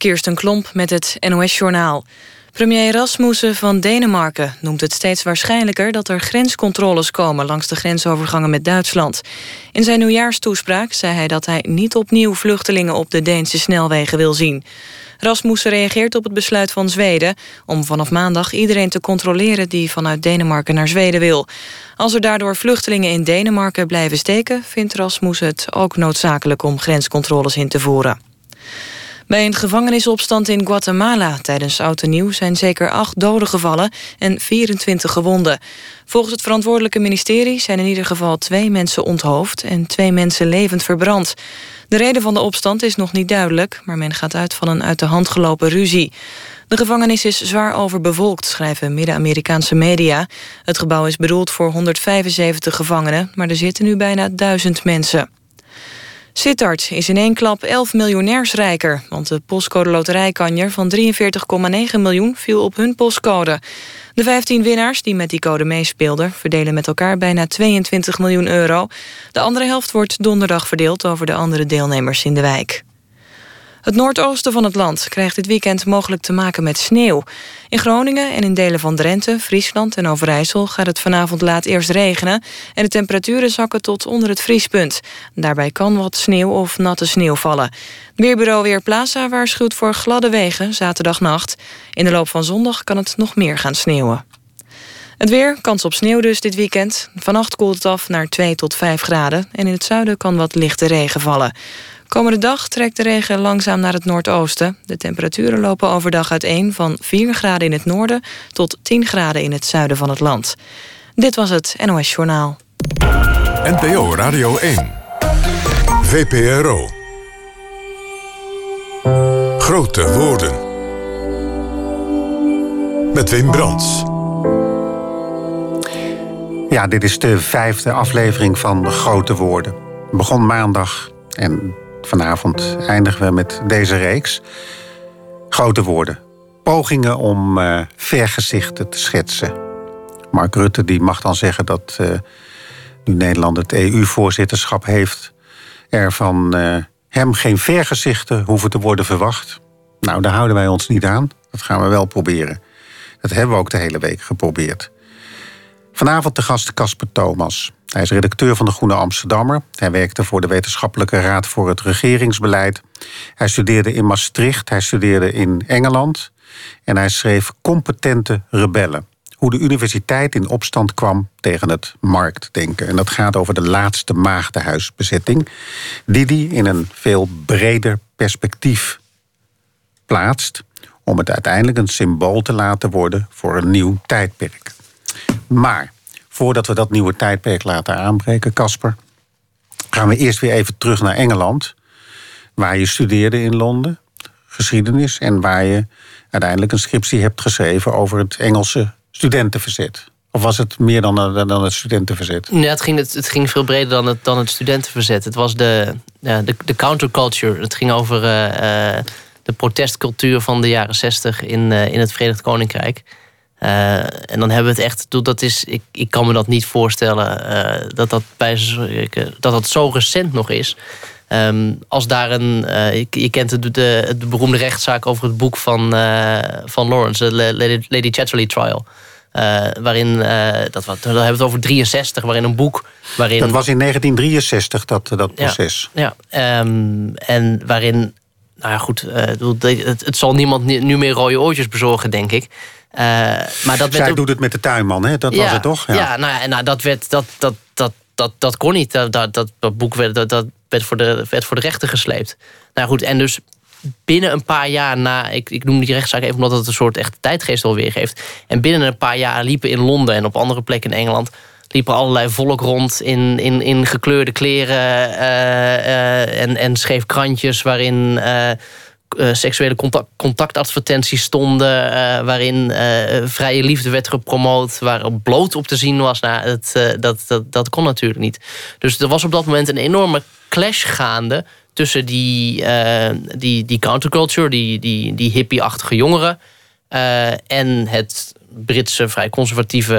Kirsten Klomp met het NOS-journaal. Premier Rasmussen van Denemarken noemt het steeds waarschijnlijker... dat er grenscontroles komen langs de grensovergangen met Duitsland. In zijn nieuwjaarstoespraak zei hij dat hij niet opnieuw vluchtelingen... op de Deense snelwegen wil zien. Rasmussen reageert op het besluit van Zweden... om vanaf maandag iedereen te controleren die vanuit Denemarken naar Zweden wil. Als er daardoor vluchtelingen in Denemarken blijven steken... vindt Rasmussen het ook noodzakelijk om grenscontroles in te voeren. Bij een gevangenisopstand in Guatemala tijdens Oud en Nieuw... zijn zeker acht doden gevallen en 24 gewonden. Volgens het verantwoordelijke ministerie zijn in ieder geval twee mensen onthoofd... en twee mensen levend verbrand. De reden van de opstand is nog niet duidelijk... maar men gaat uit van een uit de hand gelopen ruzie. De gevangenis is zwaar overbevolkt, schrijven Midden-Amerikaanse media. Het gebouw is bedoeld voor 175 gevangenen... maar er zitten nu bijna 1000 mensen. Sittard is in één klap 11 miljonairs rijker... want de postcode loterijkanjer van 43,9 miljoen viel op hun postcode. De 15 winnaars die met die code meespeelden... verdelen met elkaar bijna 22 miljoen euro. De andere helft wordt donderdag verdeeld over de andere deelnemers in de wijk. Het noordoosten van het land krijgt dit weekend mogelijk te maken met sneeuw. In Groningen en in delen van Drenthe, Friesland en Overijssel... gaat het vanavond laat eerst regenen... en de temperaturen zakken tot onder het vriespunt. Daarbij kan wat sneeuw of natte sneeuw vallen. Weerbureau Weerplaza waarschuwt voor gladde wegen zaterdagnacht. In de loop van zondag kan het nog meer gaan sneeuwen. Het weer, kans op sneeuw dus dit weekend. Vannacht koelt het af naar 2 tot 5 graden... en in het zuiden kan wat lichte regen vallen. Komende dag trekt de regen langzaam naar het noordoosten. De temperaturen lopen overdag uiteen van 4 graden in het noorden... tot 10 graden in het zuiden van het land. Dit was het NOS Journaal. NPO Radio 1. VPRO. Grote woorden. Met Wim Brands. Ja, dit is de vijfde aflevering van Grote Woorden. Het begon maandag en Vanavond eindigen we met deze reeks. Grote woorden. Pogingen om uh, vergezichten te schetsen. Mark Rutte die mag dan zeggen dat uh, nu Nederland het EU-voorzitterschap heeft... er van uh, hem geen vergezichten hoeven te worden verwacht. Nou, daar houden wij ons niet aan. Dat gaan we wel proberen. Dat hebben we ook de hele week geprobeerd. Vanavond de gast Casper Thomas. Hij is redacteur van de Groene Amsterdammer. Hij werkte voor de Wetenschappelijke Raad voor het Regeringsbeleid. Hij studeerde in Maastricht, hij studeerde in Engeland. En hij schreef Competente Rebellen. Hoe de universiteit in opstand kwam tegen het marktdenken. En dat gaat over de laatste maagdenhuisbezetting. Die hij in een veel breder perspectief plaatst. Om het uiteindelijk een symbool te laten worden voor een nieuw tijdperk. Maar voordat we dat nieuwe tijdperk laten aanbreken, Casper, gaan we eerst weer even terug naar Engeland, waar je studeerde in Londen, geschiedenis, en waar je uiteindelijk een scriptie hebt geschreven over het Engelse studentenverzet. Of was het meer dan, dan het studentenverzet? Ja, het ging, het, het ging veel breder dan het, dan het studentenverzet. Het was de, ja, de, de counterculture. Het ging over uh, de protestcultuur van de jaren zestig in, uh, in het Verenigd Koninkrijk. Uh, en dan hebben we het echt, dat is, ik, ik kan me dat niet voorstellen uh, dat, dat, bij, dat dat zo recent nog is. Um, als daar een, uh, je, je, kent de, de, de, beroemde rechtszaak over het boek van, van Lawrence, de Lady, Lady Chatterley Trial. waarin, dat, wat, dan hebben we het over 63, waarin een boek. Waarin, dat was in 1963, dat, dat proces. Ja, ja um, en waarin, nou ja, goed, het, het zal niemand nu meer rode oortjes bezorgen, denk ik. Uh, maar dat Zij doet het met de tuinman, hè? Dat was het toch? Ja, ja nou, nou, dat, werd, dat, dat, dat, dat, dat kon niet. Dat, dat, dat boek werd, dat, dat werd, voor de, werd voor de rechter gesleept. Nou goed, en dus binnen een paar jaar na... Ik, ik noem die rechtszaak even omdat het een soort echte tijdgeest alweer geeft. En binnen een paar jaar liepen in Londen en op andere plekken in Engeland... liepen allerlei volk rond in, in, in gekleurde kleren... Uh, uh, en, en schreef krantjes waarin uh, seksuele contact, contactadvertenties stonden. Uh, waarin uh, vrije liefde werd gepromoot. Waar bloot op te zien was. Nou, het, dat, dat, dat kon natuurlijk niet. Dus er was op dat moment een enorme clash gaande. tussen die, die, die counterculture, die, die, die hippie-achtige jongeren. en het Britse vrij conservatieve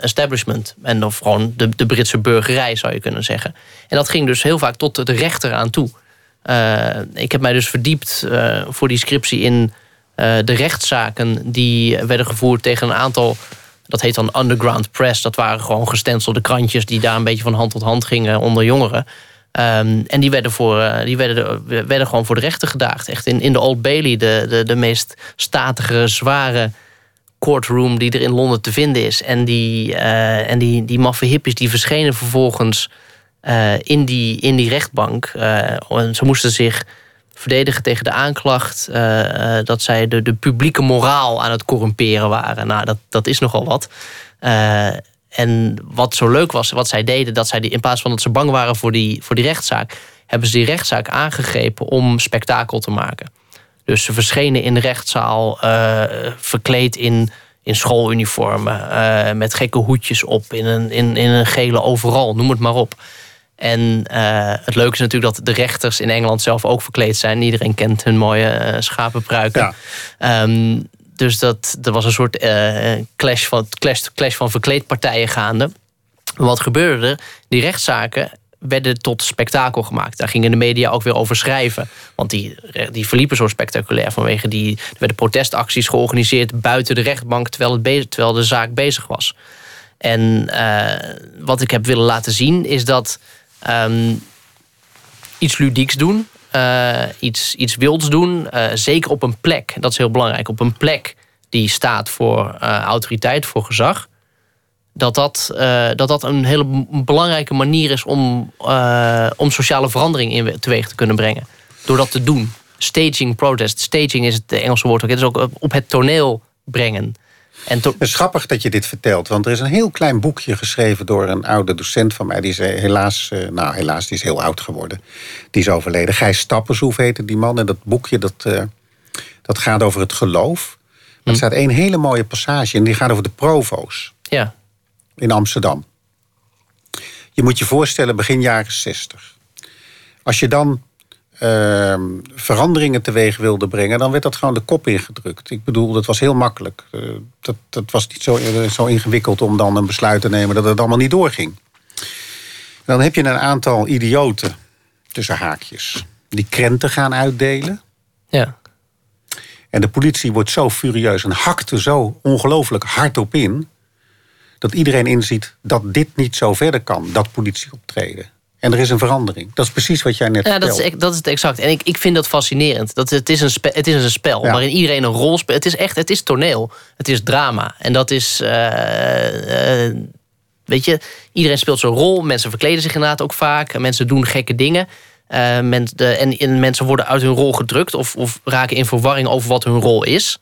establishment. En of gewoon de, de Britse burgerij zou je kunnen zeggen. En dat ging dus heel vaak tot de rechter aan toe. Ik heb mij dus verdiept voor die scriptie in de rechtszaken die werden gevoerd tegen een aantal dat heet dan underground press. Dat waren gewoon gestencelde krantjes die daar een beetje van hand tot hand gingen onder jongeren. Ehm, en die werden, voor, die werden, werden gewoon voor de rechter gedaagd. Echt in, in de Old Bailey, de, de, de meest statige, zware courtroom die er in Londen te vinden is. En die, en die, die maffe hippies die verschenen vervolgens uh, in, die, in die rechtbank. ze moesten zich verdedigen tegen de aanklacht uh, dat zij de, de publieke moraal aan het corrumperen waren. Nou, dat, dat is nogal wat. Uh, en wat zo leuk was, wat zij deden, dat zij die, in plaats van dat ze bang waren voor die, voor die rechtszaak, hebben ze die rechtszaak aangegrepen om spektakel te maken. Dus ze verschenen in de rechtszaal verkleed in, in schooluniformen, met gekke hoedjes op, in een, in, in een gele overal, noem het maar op. En uh, het leuke is natuurlijk dat de rechters in Engeland zelf ook verkleed zijn. Iedereen kent hun mooie uh, schapenpruiken. Ja. Um, dus dat, er was een soort uh, clash, van, clash, clash van verkleedpartijen gaande. Wat gebeurde er? Die rechtszaken werden tot spektakel gemaakt. Daar gingen de media ook weer over schrijven. Want die, die verliepen zo spectaculair vanwege die... Er werden protestacties georganiseerd buiten de rechtbank... terwijl, het bezig, terwijl de zaak bezig was. En uh, wat ik heb willen laten zien is dat um, iets ludieks doen. Uh, iets, iets wilds doen. Uh, zeker op een plek. Dat is heel belangrijk. Op een plek die staat voor uh, autoriteit, voor gezag. Dat dat, dat dat een hele belangrijke manier is om, om sociale verandering in teweeg te kunnen brengen. Door dat te doen. Staging protest. Staging is het Engelse woord ook. Het is ook op het toneel brengen. En het is grappig dat je dit vertelt, want er is een heel klein boekje geschreven door een oude docent van mij. Die is helaas, eh, nou helaas, die is heel oud geworden. Die is overleden. Gijs Stappershoef heette die man. En dat boekje dat, uh, dat gaat over het geloof. Er hm. staat één hele mooie passage en die gaat over de provo's. Ja. In Amsterdam. Je moet je voorstellen, begin jaren 60. Als je dan uh, veranderingen teweeg wilde brengen, dan werd dat gewoon de kop ingedrukt. Ik bedoel, dat was heel makkelijk. Uh, dat, dat was niet zo, uh, zo ingewikkeld om dan een besluit te nemen dat het allemaal niet doorging. dan heb je een aantal idioten, tussen haakjes, die krenten gaan uitdelen. Ja. En de politie wordt zo furieus en hakt er zo ongelooflijk hard op in. dat iedereen inziet dat dit niet zo verder kan, dat politieoptreden. En er is een verandering. Dat is precies wat jij net ja, dat is, dat is het exact. En ik, ik vind dat fascinerend. Dat, het, is een spel, het is een spel waarin iedereen een rol speelt. Het is echt, het is toneel. Het is drama. En dat is... Uh, uh, weet je, iedereen speelt zijn rol. Mensen verkleden zich inderdaad ook vaak. Mensen doen gekke dingen. Uh, men, de, en, en, mensen worden uit hun rol gedrukt... of, of raken in verwarring over wat hun rol is.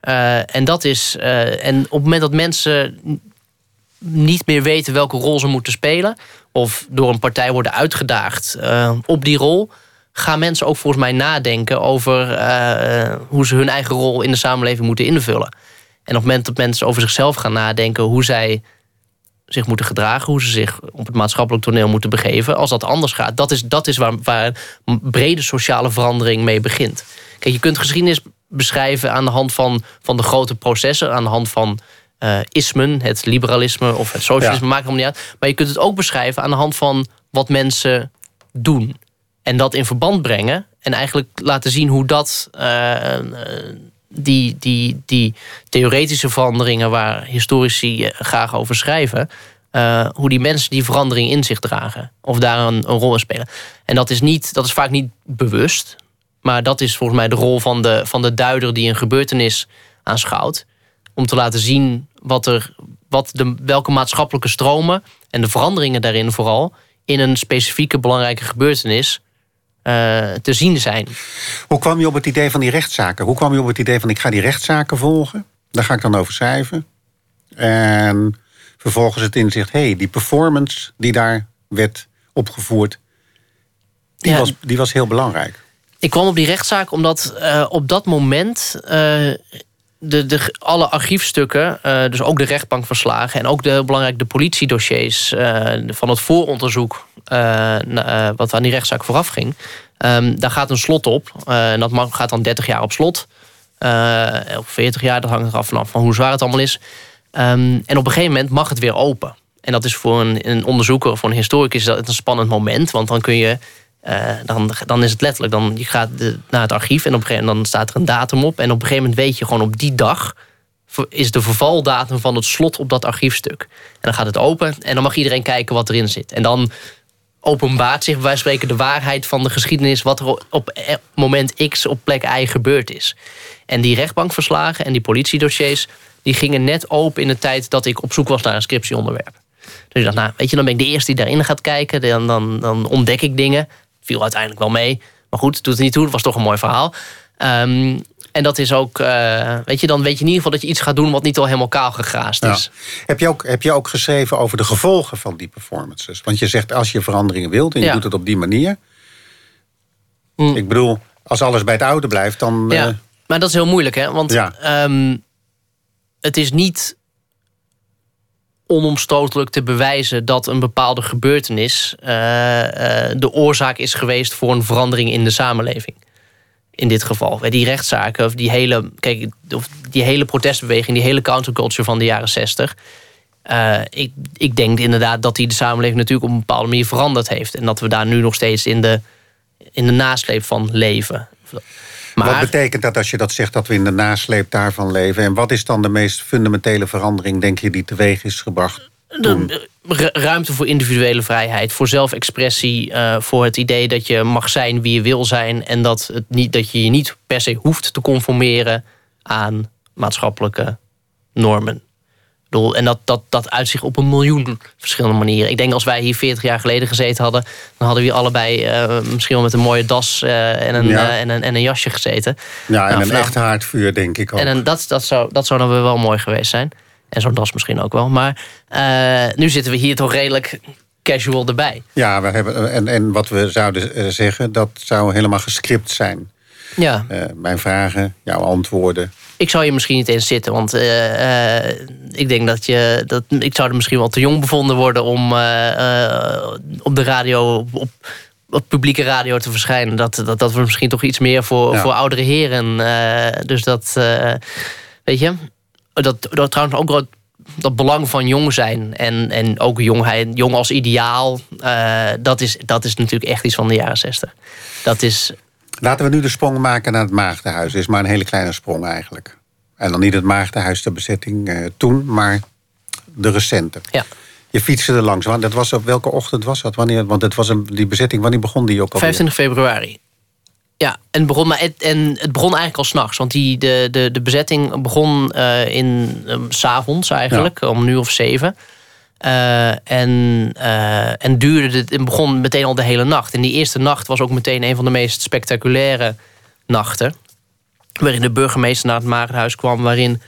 en dat is... en op het moment dat mensen niet meer weten welke rol ze moeten spelen of door een partij worden uitgedaagd uh, op die rol, gaan mensen ook volgens mij nadenken over uh, hoe ze hun eigen rol in de samenleving moeten invullen. En op het moment dat mensen over zichzelf gaan nadenken hoe zij zich moeten gedragen, hoe ze zich op het maatschappelijk toneel moeten begeven, als dat anders gaat, dat is, dat is waar, waar brede sociale verandering mee begint. Kijk, je kunt geschiedenis beschrijven aan de hand van, van de grote processen, aan de hand van uh, ismen, het liberalisme of het socialisme, maakt helemaal niet uit. Maar je kunt het ook beschrijven aan de hand van wat mensen doen. En dat in verband brengen en eigenlijk laten zien hoe dat. Uh, die, die, die theoretische veranderingen waar historici graag over schrijven. Uh, hoe die mensen die verandering in zich dragen. Of daar een, een, rol in spelen. En dat is, niet, dat is vaak niet bewust. Maar dat is volgens mij de rol van de, van de duider die een gebeurtenis aanschouwt om te laten zien wat er, wat de, welke maatschappelijke stromen en de veranderingen daarin vooral in een specifieke belangrijke gebeurtenis uh, te zien zijn. Hoe kwam je op het idee van die rechtszaken? Hoe kwam je op het idee van ik ga die rechtszaken volgen? Daar ga ik dan over schrijven. En vervolgens het inzicht, hé, hey, die performance die daar werd opgevoerd, die, was, die was heel belangrijk. Ik kwam op die rechtszaak omdat uh, op dat moment uh, de, de, alle archiefstukken, uh, dus ook de rechtbankverslagen en ook de, heel belangrijk de politiedossiers uh, van het vooronderzoek uh, wat aan die rechtszaak vooraf ging, um, daar gaat een slot op. en dat mag, gaat dan 30 jaar op slot. of 40 jaar, dat hangt eraf vanaf van hoe zwaar het allemaal is. Um, en op een gegeven moment mag het weer open. En dat is voor een, een onderzoeker of voor een historicus dat een spannend moment, want dan kun je eh, dan, dan is het letterlijk, dan, je gaat naar het archief en op een gegeven moment dan staat er een datum op. En op een gegeven moment weet je gewoon op die dag is de vervaldatum van het slot op dat archiefstuk. En dan gaat het open en dan mag iedereen kijken wat erin zit. En dan openbaart zich bij wijze spreken de waarheid van de geschiedenis... wat er op e- moment X op plek Y gebeurd is. En die rechtbankverslagen en die politiedossiers... die gingen net open in de tijd dat ik op zoek was naar een scriptieonderwerp. Dus ik dacht, nou, weet je, dan ben ik de eerste die daarin gaat kijken. Dan, dan ontdek ik dingen. Viel uiteindelijk wel mee. Maar goed, doet het niet toe. Het was toch een mooi verhaal. Ehm, en dat is ook, uh, weet je, dan weet je in ieder geval dat je iets gaat doen wat niet al helemaal kaal gegraast is. Heb, je ook, heb je ook geschreven over de gevolgen van die performances? Want je zegt als je veranderingen wilt en je doet het op die manier. Mm. Ik bedoel, als alles bij het oude blijft, dan. Ja, uh... maar dat is heel moeilijk, hè? Want um, het is niet onomstotelijk te bewijzen dat een bepaalde gebeurtenis uh, de oorzaak is geweest voor een verandering in de samenleving in dit geval. Die rechtszaken, of die hele, kijk, of die hele protestbeweging, die hele counterculture van de jaren 60. Uh, eh, ik, ik denk inderdaad dat die de samenleving natuurlijk op een bepaalde manier veranderd heeft. En dat we daar nu nog steeds in de, in de nasleep van leven. Maar, wat betekent dat als je dat zegt, dat we in de nasleep daarvan leven? En wat is dan de meest fundamentele verandering, denk je, die teweeg is gebracht? De, ruimte voor individuele vrijheid, voor zelfexpressie, uh, voor het idee dat je mag zijn wie je wil zijn en dat, het niet, dat je je niet per se hoeft te conformeren aan maatschappelijke normen. En dat, dat, dat uitzicht op een miljoen verschillende manieren. Ik denk als wij hier 40 jaar geleden gezeten hadden, dan hadden we allebei uh, misschien wel met een mooie das uh, en, een, uh, en, een, en een jasje gezeten. Ja, en nou, een echt haardvuur, denk ik ook. En een, dat, dat, zou, dat zou dan weer wel mooi geweest zijn. En zo'n das misschien ook wel. Maar nu zitten we hier toch redelijk casual erbij. Ja, we hebben, en, en wat we zouden eh, zeggen, dat zou helemaal gescript zijn. Ja. Mijn vragen, jouw antwoorden. Ik zou je misschien niet eens zitten, want uh, ik denk dat je. Dat, ik zou er misschien wel te jong bevonden worden om op de radio, op, op, publieke radio te verschijnen. Dat, dat, dat we misschien toch iets meer voor, voor oudere heren. dus dat. weet je, dat, dat trouwens ook dat, dat belang van jong zijn en, en ook jongheid, jong als ideaal, uh, dat, is, dat is natuurlijk echt iets van de jaren zestig. Dat is. Laten we nu de sprong maken naar het Maagdenhuis. is maar een hele kleine sprong eigenlijk. En dan niet het Maagdenhuis, de bezetting uh, toen, maar de recente. Ja. Je fietste er langs. Dat was op welke ochtend was dat? Wanneer? Want het was een, die bezetting, wanneer begon die ook al? 25 februari. Ja, en het begon, maar het, en het begon eigenlijk al s'nachts. Want die, de, de, de bezetting begon uh, in um, s s'avonds eigenlijk, om nu of zeven. Uh, en, uh, en duurde het, en begon meteen al de hele nacht. En die eerste nacht was ook meteen een van de meest spectaculaire nachten. Waarin de burgemeester naar het Maagdenhuis kwam. Waarin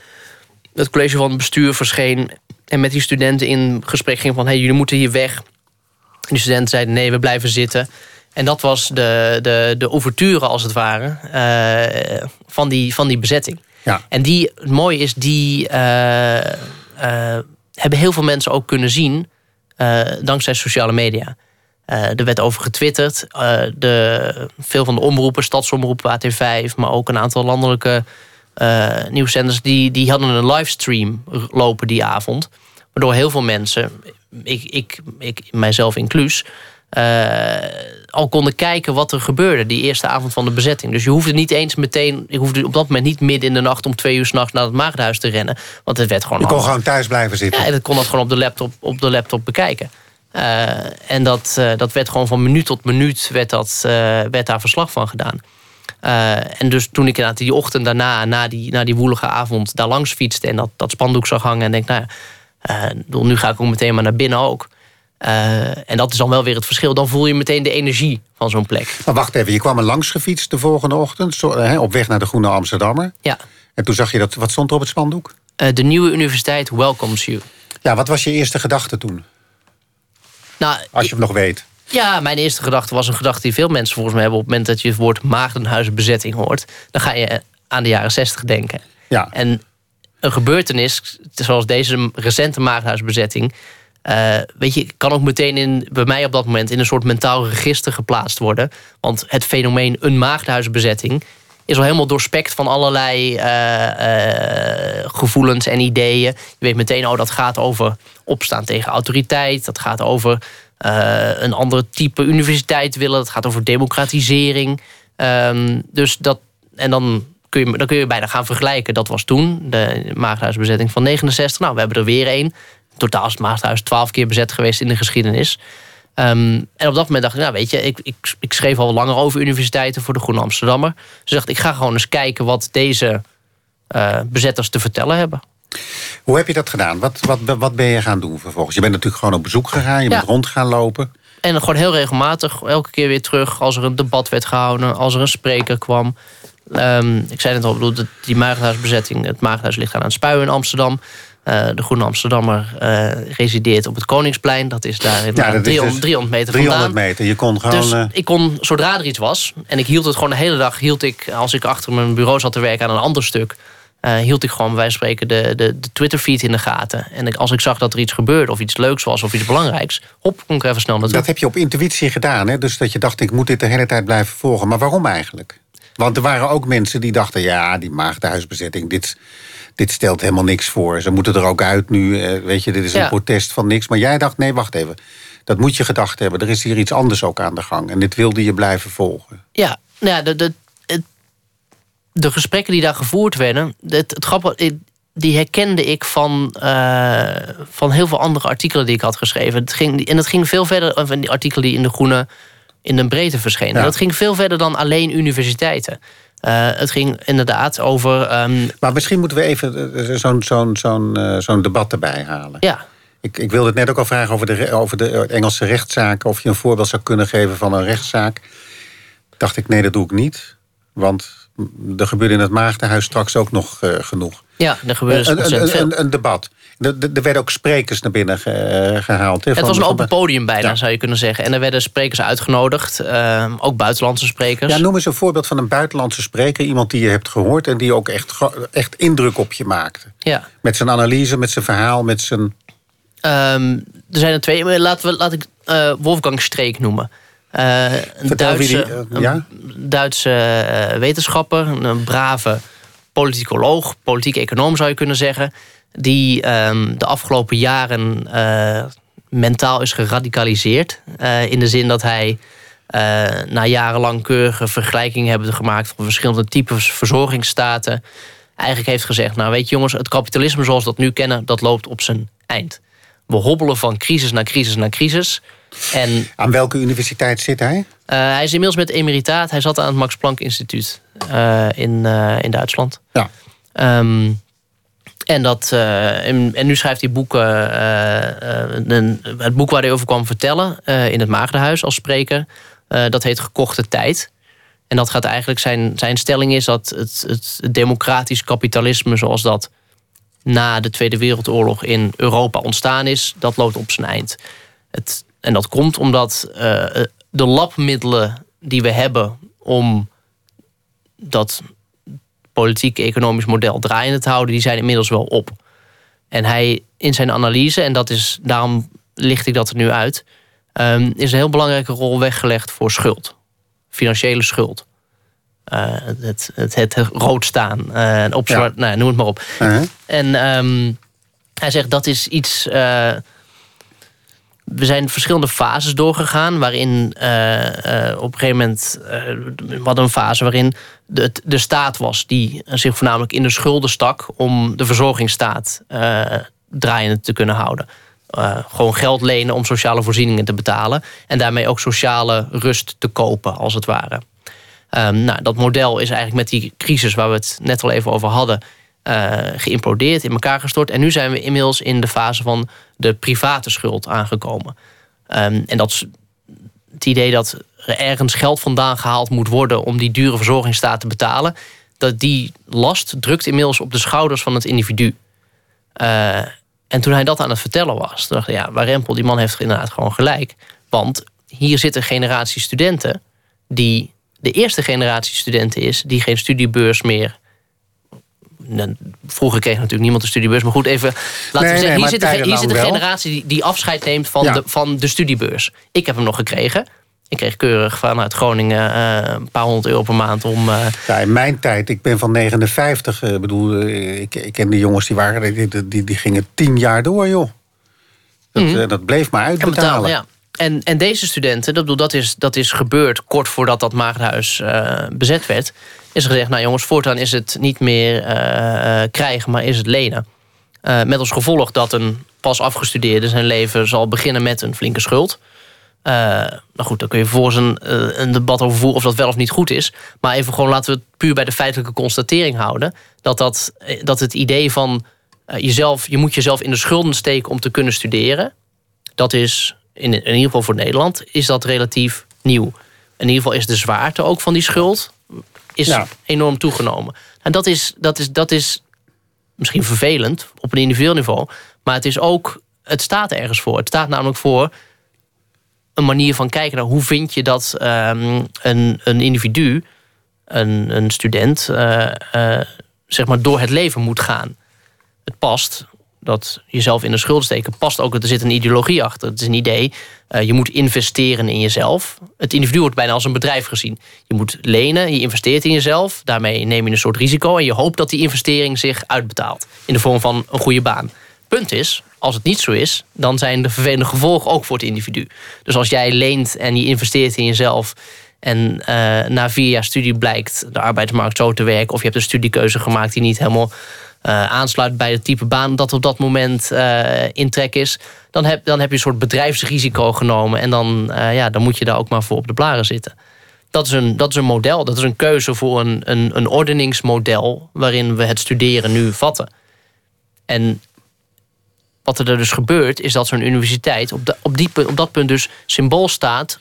het college van het bestuur verscheen. En met die studenten in gesprek ging van... hé, hey, jullie moeten hier weg. En die studenten zeiden nee, we blijven zitten. En dat was de, de, de ouverture, als het ware, uh, van, die, van die bezetting. Ja. En die, het mooie is, die uh, uh, hebben heel veel mensen ook kunnen zien... dankzij sociale media. er werd over getwitterd. de, veel van de omroepen, Stadsomroep, AT5... maar ook een aantal landelijke nieuwszenders... Die, die hadden een livestream lopen die avond. Waardoor heel veel mensen, ik, ik, ik mijzelf inclus al konden kijken wat er gebeurde die eerste avond van de bezetting. Dus je hoefde niet eens meteen, je hoefde op dat moment niet midden in de nacht om twee uur s'nachts naar het maagdhuis te rennen. Want het werd gewoon. Je kon gewoon thuis blijven zitten. Ja, en dat kon dat gewoon op de laptop, op de laptop bekijken. Uh, en dat, uh, dat werd gewoon van minuut tot minuut werd, dat, werd daar verslag van gedaan. en dus toen ik inderdaad die ochtend daarna, na die, na die woelige avond, daar langs fietste en dat, dat spandoek zag hangen en denk, nou ja, nu ga ik ook meteen maar naar binnen ook. Uh, en dat is dan wel weer het verschil. Dan voel je meteen de energie van zo'n plek. Maar wacht even, je kwam er langs gefietst de volgende ochtend... Zo, hè, op weg naar de Groene Amsterdammer. Ja. En toen zag je dat... Wat stond er op het spandoek? Uh, de nieuwe universiteit welcomes you. Ja, wat was je eerste gedachte toen? Nou, Als je het nog weet. Ja, mijn eerste gedachte was een gedachte die veel mensen volgens mij hebben... op het moment dat je het woord maagdenhuizenbezetting hoort... dan ga je aan de jaren zestig denken. Ja. En een gebeurtenis, zoals deze recente maagdenhuisbezetting uh, weet je, kan ook meteen in, bij mij op dat moment in een soort mentaal register geplaatst worden. Want het fenomeen een maagdhuisbezetting is al helemaal doorspekt van allerlei uh, uh, gevoelens en ideeën. Je weet meteen, oh, dat gaat over opstaan tegen autoriteit. Dat gaat over eh, een ander type universiteit willen. Het gaat over democratisering. Ehm, dus dat, en dan kun, je, dan kun je bijna gaan vergelijken. Dat was toen de Maagdhuisbezetting van 69. Nou, we hebben er weer één. Totaal is het Maagdhuis twaalf keer bezet geweest in de geschiedenis. Ehm, en op dat moment dacht ik, nou weet je, ik, ik, ik schreef al langer over universiteiten voor de Groene Amsterdammer. Dus dacht ik, ga gewoon eens kijken wat deze uh, bezetters te vertellen hebben. Hoe heb je dat gedaan? Wat, wat, wat ben je gaan doen vervolgens? Je bent natuurlijk gewoon op bezoek gegaan, je bent rond gaan lopen. En gewoon heel regelmatig, elke keer weer terug als er een debat werd gehouden, als er een spreker kwam. Um, ik zei net al, bedoel, die Maagdhuisbezetting, het Maagdhuis ligt aan het Spuien in Amsterdam. Uh, de Groene Amsterdammer uh, resideert op het Koningsplein. Dat is daar in ja, dat 300, dus 300, meter 300 vandaan. meter, je kon gewoon... Dus uh... ik kon, zodra er iets was... en ik hield het gewoon de hele dag... hield ik, als ik achter mijn bureau zat te werken aan een ander stuk... Hield ik gewoon van spreken de, de, de Twitter-feed in de gaten. En ik, als ik zag dat er iets gebeurde, of iets leuks was, of iets belangrijks... hop, kon ik even snel naartoe. Dat heb je op intuïtie gedaan, hè? Dus dat je dacht, ik moet dit de hele tijd blijven volgen. Maar waarom eigenlijk? Want er waren ook mensen die dachten, ja, die maagdenhuisbezetting... dit, dit stelt helemaal niks voor. Ze moeten er ook uit nu, eh, weet je, dit is een protest van niks. Maar jij dacht, nee, wacht even. Dat moet je gedacht hebben. Er is hier iets anders ook aan de gang. En dit wilde je blijven volgen. Ja, nou ja, de, de, de gesprekken die daar gevoerd werden, het, het grappige, die herkende ik van, uh, van heel veel andere artikelen die ik had geschreven. Het ging, en dat ging veel verder van die artikelen die in de Groene in de breedte verschenen. Dat ging veel verder dan alleen universiteiten. Uh, het ging inderdaad over. Um... Maar misschien moeten we even eh, zo'n zo'n zo'n zo'n debat erbij halen. Ja. Ik, ik wilde het net ook al vragen over de, over de Engelse rechtszaken. Of je een voorbeeld zou kunnen geven van een rechtszaak. Dacht ik, nee, dat doe ik niet. Want er gebeurde in het Maagdenhuis straks ook nog uh, genoeg. Ja, er gebeurde een, een, een, een, debat. Er, werden ook sprekers naar binnen gehaald. het was een open podium bijna, zou je kunnen zeggen. En er werden sprekers uitgenodigd, uh, ook buitenlandse sprekers. Ja, noem eens een voorbeeld van een buitenlandse spreker. Iemand die je hebt gehoord en die ook echt, echt indruk op je maakte. Ja. Met zijn analyse, met zijn verhaal, met zijn... Um, er zijn er twee. Laten we, laat ik uh, Wolfgang Streek noemen. Uh, een Duitse, die, ja? Duitse wetenschapper, een brave politicoloog, politiek econoom zou je kunnen zeggen, die um, de afgelopen jaren uh, mentaal is geradicaliseerd. in de zin dat hij na jarenlang keurige vergelijkingen hebben gemaakt van verschillende types verzorgingsstaten, eigenlijk heeft gezegd: Nou, weet je jongens, het kapitalisme zoals we dat nu kennen, dat loopt op zijn eind. We hobbelen van crisis naar crisis naar crisis. En, aan welke universiteit zit hij? Uh, hij is inmiddels met emeritaat. Hij zat aan het Max Planck Instituut uh, in, in Duitsland. Ja. Um, en, dat, en, en, nu schrijft hij boeken. Een, het boek waar hij over kwam vertellen in het Maagdenhuis als spreker. dat heet Gekochte Tijd. En dat gaat eigenlijk zijn, zijn stelling is dat het, het democratisch kapitalisme zoals dat na de Tweede Wereldoorlog in Europa ontstaan is, dat loopt op zijn eind. Het, en dat komt omdat de labmiddelen die we hebben om dat politiek-economisch model draaiende te houden, die zijn inmiddels wel op. En hij in zijn analyse, en dat is, daarom licht ik dat er nu uit, um, is een heel belangrijke rol weggelegd voor schuld. Financiële schuld. Uh, het, het, het, rood staan. Uh, op zwart, nou, noem het maar op. Uh-huh. En um, hij zegt dat is iets. We zijn verschillende fases doorgegaan. Waarin op een gegeven moment. we hadden een fase waarin de, de staat was. die zich voornamelijk in de schulden stak. om de verzorgingsstaat draaiende te kunnen houden. gewoon geld lenen om sociale voorzieningen te betalen. En daarmee ook sociale rust te kopen, als het ware. Um, nou, dat model is eigenlijk met die crisis waar we het net al even over hadden, uh, geïmplodeerd, in elkaar gestort. En nu zijn we inmiddels in de fase van de private schuld aangekomen. Um, en dat is het idee dat er ergens geld vandaan gehaald moet worden om die dure verzorgingsstaat te betalen. Dat die last drukt inmiddels op de schouders van het individu. Uh, en toen hij dat aan het vertellen was, dacht ik, ja, Warempel, die man heeft inderdaad gewoon gelijk. Want hier zitten generatie studenten die de eerste generatie studenten is die geen studiebeurs meer. Nou, vroeger kreeg natuurlijk niemand een studiebeurs, maar goed, even laten we zeggen: hier zit, een, hier zit een generatie die, die afscheid neemt van, de, van de studiebeurs. Ik heb hem nog gekregen. Ik kreeg keurig vanuit Groningen uh, een paar honderd euro per maand om. Uh... Ja, in mijn tijd, ik ben van 59. Ik uh, bedoel, ik, ik ken de jongens die waren, die, die, die gingen tien jaar door, joh. Dat, mm -hmm. dat bleef maar uitbetalen. ja. En, en deze studenten, dat, bedoel, dat, is, dat is gebeurd kort voordat dat maagdenhuis uh, bezet werd. Is gezegd, nou jongens, voortaan is het niet meer uh, krijgen, maar is het lenen. met als gevolg dat een pas afgestudeerde zijn leven zal beginnen met een flinke schuld. nou goed, dan kun je vervolgens een, een debat over voeren of dat wel of niet goed is. Maar even gewoon laten we het puur bij de feitelijke constatering houden. Dat, dat, dat het idee van jezelf, je moet jezelf in de schulden steken om te kunnen studeren. Dat is in, in ieder geval voor Nederland, is dat relatief nieuw. In ieder geval is de zwaarte ook van die schuld is enorm toegenomen. En dat is, dat, is, dat is misschien vervelend op een individueel niveau, maar het is ook, het staat ergens voor. Het staat namelijk voor een manier van kijken naar hoe vind je dat um, een, een individu, een, een student, uh, uh, zeg maar door het leven moet gaan. Het past dat jezelf in de schuld steken past ook. Er zit een ideologie achter. Het is een idee. Uh, je moet investeren in jezelf. Het individu wordt bijna als een bedrijf gezien. Je moet lenen, je investeert in jezelf. Daarmee neem je een soort risico. En je hoopt dat die investering zich uitbetaalt. In de vorm van een goede baan. Punt is, als het niet zo is, dan zijn de vervelende gevolgen ook voor het individu. Dus als jij leent en je investeert in jezelf. En uh, na vier jaar studie blijkt de arbeidsmarkt zo te werken. Of je hebt een studiekeuze gemaakt die niet helemaal uh, aansluit bij het type baan dat op dat moment uh, in trek is, dan heb, dan heb je een soort bedrijfsrisico genomen. En dan, uh, ja, dan moet je daar ook maar voor op de blaren zitten. Dat is een, dat is een model, dat is een keuze voor een, een, een ordeningsmodel waarin we het studeren nu vatten. En wat er dus gebeurt, is dat zo'n universiteit op, de, op, die, op dat punt dus symbool staat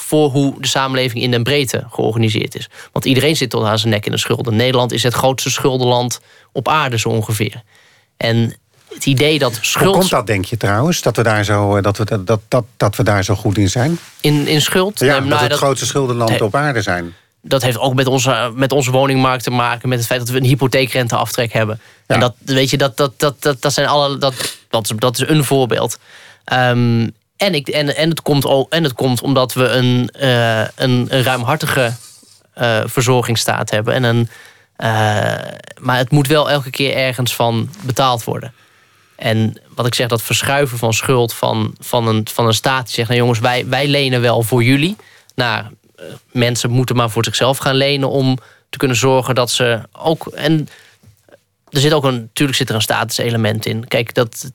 voor hoe de samenleving in de breedte georganiseerd is. Want iedereen zit tot aan zijn nek in de schulden. Nederland is het grootste schuldenland op aarde zo ongeveer. En het idee dat schuld... Hoe komt dat, denk je trouwens? Dat we daar zo, eh, dat we, dat, dat, dat we daar zo goed in zijn? In, in schuld? Ja, dat nou, het grootste schuldenland op aarde zijn. Dat heeft ook met onze, met onze woningmarkt te maken. Met het feit dat we een hypotheekrenteaftrek hebben. Ja. En dat, weet je, dat, dat, dat, dat, dat zijn alle. Dat, dat, dat is een voorbeeld. Um, en, ik, en, en, het komt ook, en het komt omdat we een, uh, een, ruimhartige uh, verzorgingsstaat hebben. En een, uh, maar het moet wel elke keer ergens van betaald worden. En wat ik zeg, dat verschuiven van schuld van, van, een, van een staat die zegt: nou jongens, wij, wij lenen wel voor jullie. Nou, mensen moeten maar voor zichzelf gaan lenen om te kunnen zorgen dat ze ook. En er zit ook een, natuurlijk zit er een statuselement in. Kijk, dat,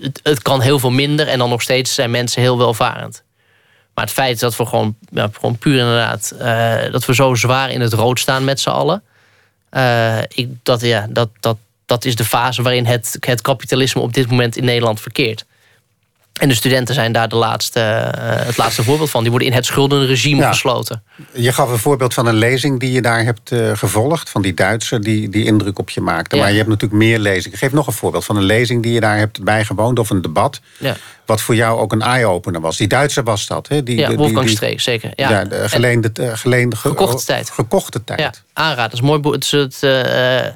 het, het, kan heel veel minder en dan nog steeds zijn mensen heel welvarend. Maar het feit dat we gewoon, ja, gewoon puur inderdaad, uh, dat we zo zwaar in het rood staan met z'n allen. Uh, ik, dat, ja, dat, dat, dat is de fase waarin het, het kapitalisme op dit moment in Nederland verkeert. En de studenten zijn daar de laatste, uh, het laatste voorbeeld van. Die worden in het schuldenregime ja. gesloten. Je gaf een voorbeeld van een lezing die je daar hebt uh, gevolgd. Van die Duitser die, die indruk op je maakte. Ja. Maar je hebt natuurlijk meer lezingen. Geef nog een voorbeeld van een lezing die je daar hebt bijgewoond. Of een debat. Ja. Wat voor jou ook een eye-opener was. Die Duitser was dat. Hè? Die, ja, Wolfgang Streek, zeker. Ja, ja de geleende, en, geleende, gekochte tijd. Gekochte tijd. Ja, aanraad. Dat is mooi. Het is het... Uh,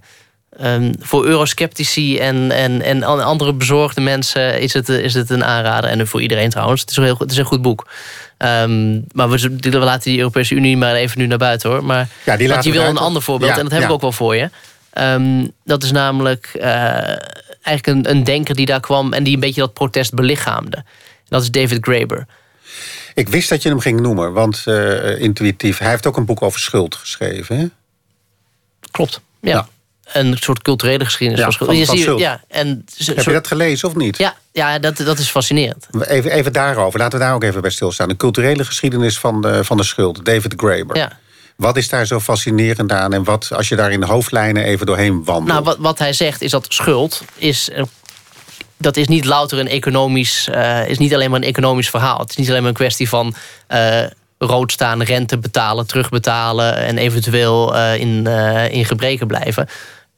Um, voor eurosceptici en, en, en andere bezorgde mensen is het, is het een aanrader. En voor iedereen trouwens. Het is een, heel, het is een goed boek. Um, maar we, we, laten die Europese Unie maar even nu naar buiten hoor. Maar ja, die want je wil een ander voorbeeld ja, en dat hebben ja. we ook wel voor je. Um, dat is namelijk uh, eigenlijk een, een denker die daar kwam en die een beetje dat protest belichaamde. Dat is David Graeber. Ik wist dat je hem ging noemen, want uh, intuïtief. Hij heeft ook een boek over schuld geschreven. Hè? Klopt, ja een soort culturele geschiedenis ja, van. Van, je ziet, ja, en Heb soort... je dat gelezen of niet? Ja, ja dat, dat is fascinerend. Even, even daarover, laten we daar ook even bij stilstaan. De culturele geschiedenis van de, van de schuld, David Graeber. Ja. Wat is daar zo fascinerend aan? En wat, als je daar in de hoofdlijnen even doorheen wandelt? Nou, wat, wat hij zegt is dat schuld is... Dat is niet louter een economisch... Uh, is niet alleen maar een economisch verhaal. Het is niet alleen maar een kwestie van... Uh, rood staan, rente betalen, terugbetalen... en eventueel uh, in, in gebreken blijven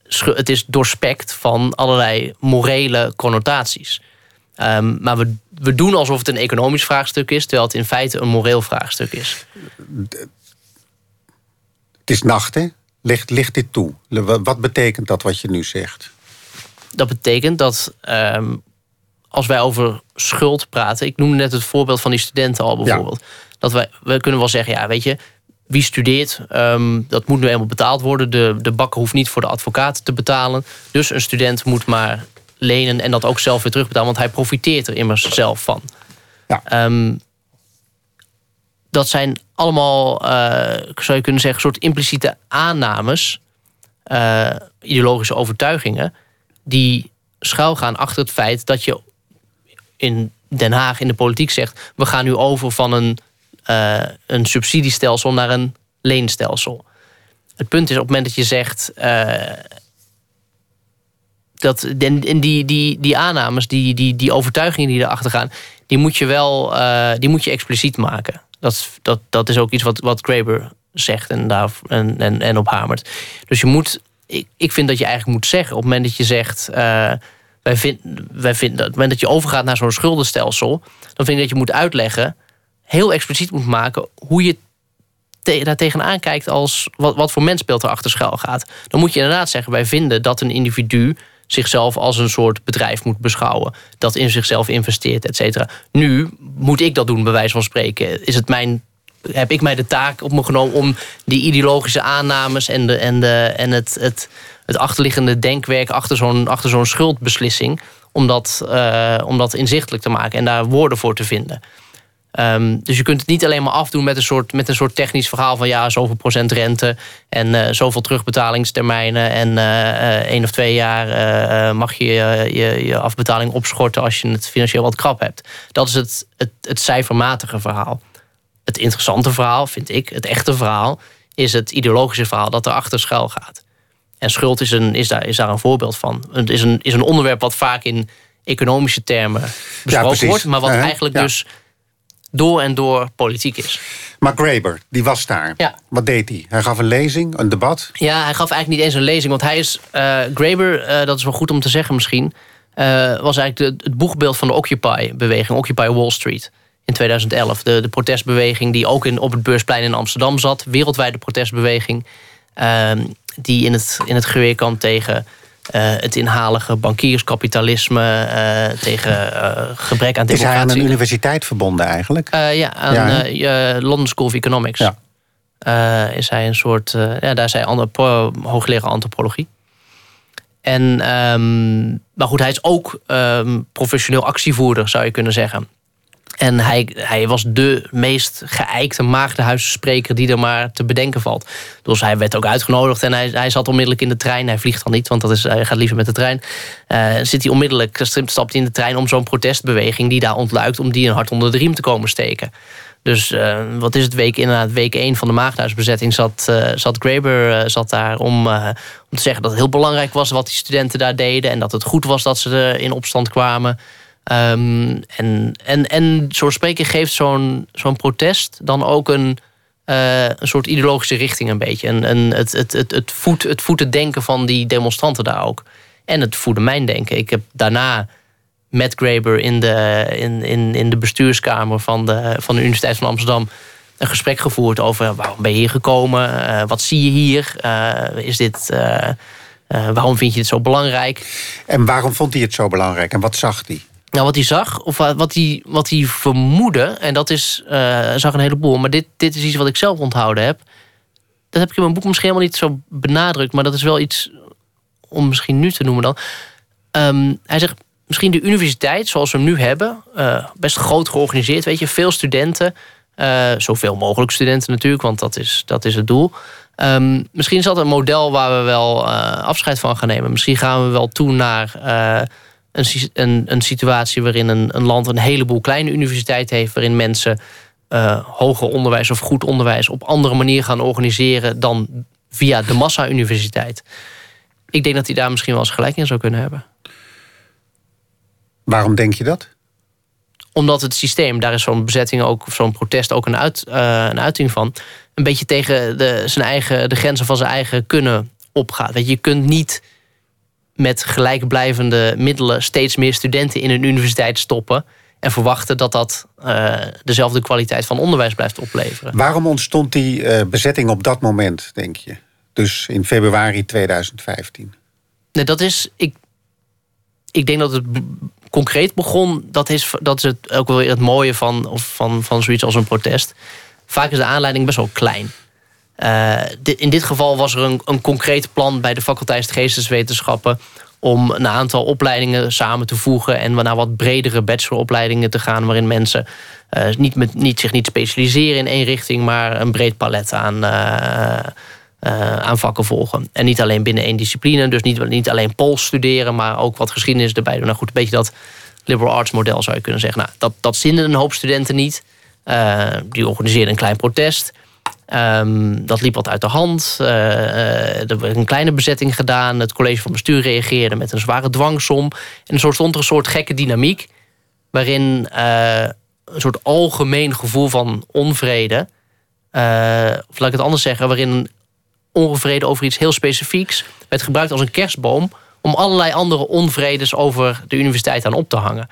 het is doorspekt van allerlei morele connotaties. Um, maar we, we doen alsof het een economisch vraagstuk is, terwijl het in feite een moreel vraagstuk is. Het is nacht, hè? Ligt, ligt dit toe? Wat betekent dat wat je nu zegt? Dat betekent dat um, als wij over schuld praten, ik noemde net het voorbeeld van die studenten al bijvoorbeeld. Ja. Dat wij, we kunnen wel zeggen, ja, weet je, wie studeert, um, dat moet nu eenmaal betaald worden. De, de bakker hoeft niet voor de advocaat te betalen. Dus een student moet maar lenen en dat ook zelf weer terugbetalen. Want hij profiteert er immers zelf van. Ja. Ehm, dat zijn allemaal, eh, zou je kunnen zeggen, soort impliciete aannames, eh, ideologische overtuigingen, die schuilgaan achter het feit dat je in Den Haag in de politiek zegt: we gaan nu over van een, eh, een subsidiestelsel naar een leenstelsel. Het punt is op het moment dat je zegt. dat, en die, die, die aannames, die, die, die overtuigingen die erachter gaan, die moet je wel die moet je expliciet maken. Dat, dat, dat is ook iets wat, wat Graeber zegt en, daar, en, en, en op hamert. Dus je moet, ik, ik vind dat je eigenlijk moet zeggen, op het moment dat je zegt. Wij, vind, wij vinden, op het moment dat je overgaat naar zo'n schuldenstelsel, dan vind ik dat je moet uitleggen, heel expliciet moet maken, hoe je daar tegenaan kijkt als wat, wat voor mensbeeld er achter schuil gaat. Dan moet je inderdaad zeggen, wij vinden dat een individu zichzelf als een soort bedrijf moet beschouwen. Dat in zichzelf investeert, et cetera. Nu moet ik dat doen, bij wijze van spreken. Is het mijn, heb ik mij de taak op me genomen om die ideologische aannames en, de, en, de, en het, het, het achterliggende denkwerk achter zo'n achter zo'n schuldbeslissing. Om dat, uh, om dat inzichtelijk te maken en daar woorden voor te vinden. Um, dus je kunt het niet alleen maar afdoen met een soort, met een soort technisch verhaal van ja, zoveel procent rente en uh, zoveel terugbetalingstermijnen. En uh, één of twee jaar mag je, je je afbetaling opschorten als je het financieel wat krap hebt. Dat is het, het, het cijfermatige verhaal. Het interessante verhaal, vind ik, het echte verhaal, is het ideologische verhaal dat erachter schuil gaat. En schuld is, een, is, daar, is daar een voorbeeld van. Het is een, is een onderwerp wat vaak in economische termen besproken ja, wordt, maar wat eigenlijk dus door en door politiek is. Maar Graeber, die was daar. Ja. Wat deed hij? Hij gaf een lezing, een debat? Ja, hij gaf eigenlijk niet eens een lezing. Want hij is, uh, Graeber, uh, dat is wel goed om te zeggen misschien... Uh, was eigenlijk de, het boegbeeld van de Occupy-beweging, Occupy Wall Street... in 2011. De, de protestbeweging die ook in, op het Beursplein in Amsterdam zat. Wereldwijde protestbeweging. Ehm, die in het, in het geweer kwam tegen het inhalige bankierskapitalisme uh, tegen uh, gebrek aan democratie. Is hij aan een universiteit verbonden eigenlijk? ja, aan ja, London School of Economics. Ja. is hij een soort, ja, daar is hij hoogleraar antropologie. En, um, maar goed, hij is ook um, professioneel actievoerder, zou je kunnen zeggen. En hij, hij was de meest geëikte maagdenhuisspreker die er maar te bedenken valt. Dus hij werd ook uitgenodigd en hij, hij zat onmiddellijk in de trein. Hij vliegt dan niet, want dat is, hij gaat liever met de trein. Uh, zit hij onmiddellijk, stapt hij in de trein om zo'n protestbeweging die daar ontluikt... om die een hart onder de riem te komen steken. Dus uh, wat is het week inderdaad, week 1 van de maagdenhuisbezetting zat, uh, zat Graeber zat daar om, om te zeggen dat het heel belangrijk was wat die studenten daar deden. En dat het goed was dat ze in opstand kwamen. Um, en, en, en zo spreken geeft zo'n zo'n protest dan ook een, uh, een soort ideologische richting een beetje. En, en het, het, het, het, het, denken van die demonstranten daar ook. En het voedde mijn denken. Ik heb daarna met Graeber in de, in, in, in de bestuurskamer van de, van de Universiteit van Amsterdam een gesprek gevoerd over waarom ben je hier gekomen? Uh, wat zie je hier? Uh, is dit, waarom vind je dit zo belangrijk? En waarom vond hij het zo belangrijk en wat zag hij? Nou, wat hij zag, of wat hij, wat hij vermoedde, en dat is, uh, zag een heleboel, maar dit, dit is iets wat ik zelf onthouden heb. Dat heb ik in mijn boek misschien helemaal niet zo benadrukt, maar dat is wel iets om misschien nu te noemen dan. Um, hij zegt, misschien de universiteit zoals we hem nu hebben, uh, best groot georganiseerd, weet je, veel studenten, uh, zoveel mogelijk studenten natuurlijk, want dat is, dat is het doel. Um, misschien is dat een model waar we wel afscheid van gaan nemen. Misschien gaan we wel toe naar een, een, een situatie waarin een, een land een heleboel kleine universiteiten heeft, waarin mensen uh, hoger onderwijs of goed onderwijs op andere manier gaan organiseren dan via de massa-universiteit. Ik denk dat hij daar misschien wel eens gelijk in zou kunnen hebben. Waarom denk je dat? Omdat het systeem, daar is zo'n bezetting ook, zo'n protest ook een, uit, uh, een uiting van, een beetje tegen de, zijn eigen, de grenzen van zijn eigen kunnen opgaat. Je, je kunt niet met gelijkblijvende middelen steeds meer studenten in een universiteit stoppen. En verwachten dat dat uh, dezelfde kwaliteit van onderwijs blijft opleveren. Waarom ontstond die uh, bezetting op dat moment, denk je? Dus in februari 2015? Nee, dat is. Ik, ik denk dat het concreet begon. Dat is, dat is het, ook wel weer het mooie van, of van, van zoiets als een protest. Vaak is de aanleiding best wel klein. Uh, in dit geval was er een, een concreet plan bij de faculteit Geesteswetenschappen om een aantal opleidingen samen te voegen en naar wat bredere bacheloropleidingen te gaan, waarin mensen uh, niet, met, niet, zich niet specialiseren in één richting, maar een breed palet aan, uh, aan vakken volgen. En niet alleen binnen één discipline, dus niet, niet alleen Pools studeren, maar ook wat geschiedenis erbij doen. Nou goed, een beetje dat liberal arts model zou je kunnen zeggen. Nou, dat, dat zinden een hoop studenten niet. die organiseerden een klein protest. Um, dat liep wat uit de hand. Uh, er werd een kleine bezetting gedaan. Het college van bestuur reageerde met een zware dwangsom. En er stond er een soort gekke dynamiek. Waarin uh, een soort algemeen gevoel van onvrede. Of laat ik het anders zeggen. Waarin onvrede over iets heel specifieks werd gebruikt als een kerstboom. om allerlei andere onvredes over de universiteit aan op te hangen.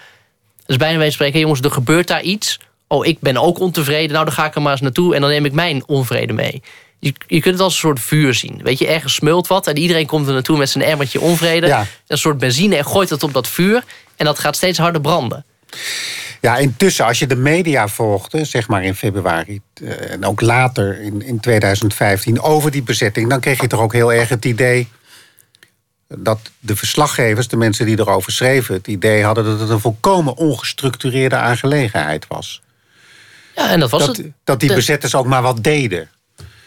Dus bijna wij spreken: jongens, er gebeurt daar iets oh, ik ben ook ontevreden. Nou, dan ga ik er maar eens naartoe en dan neem ik mijn onvrede mee. Je, je kunt het als een soort vuur zien. Weet je, ergens smult wat en iedereen komt er naartoe met zijn emmertje onvrede. Een soort benzine en gooit het op dat vuur. En dat gaat steeds harder branden. Ja, intussen, als je de media volgde, zeg maar in februari eh, en ook later in, in 2015 over die bezetting, dan kreeg je toch ook heel erg het idee dat de verslaggevers, de mensen die erover schreven, het idee hadden dat het een volkomen ongestructureerde aangelegenheid was. Ja, en dat was dat, het. Dat die bezetters ook maar wat deden.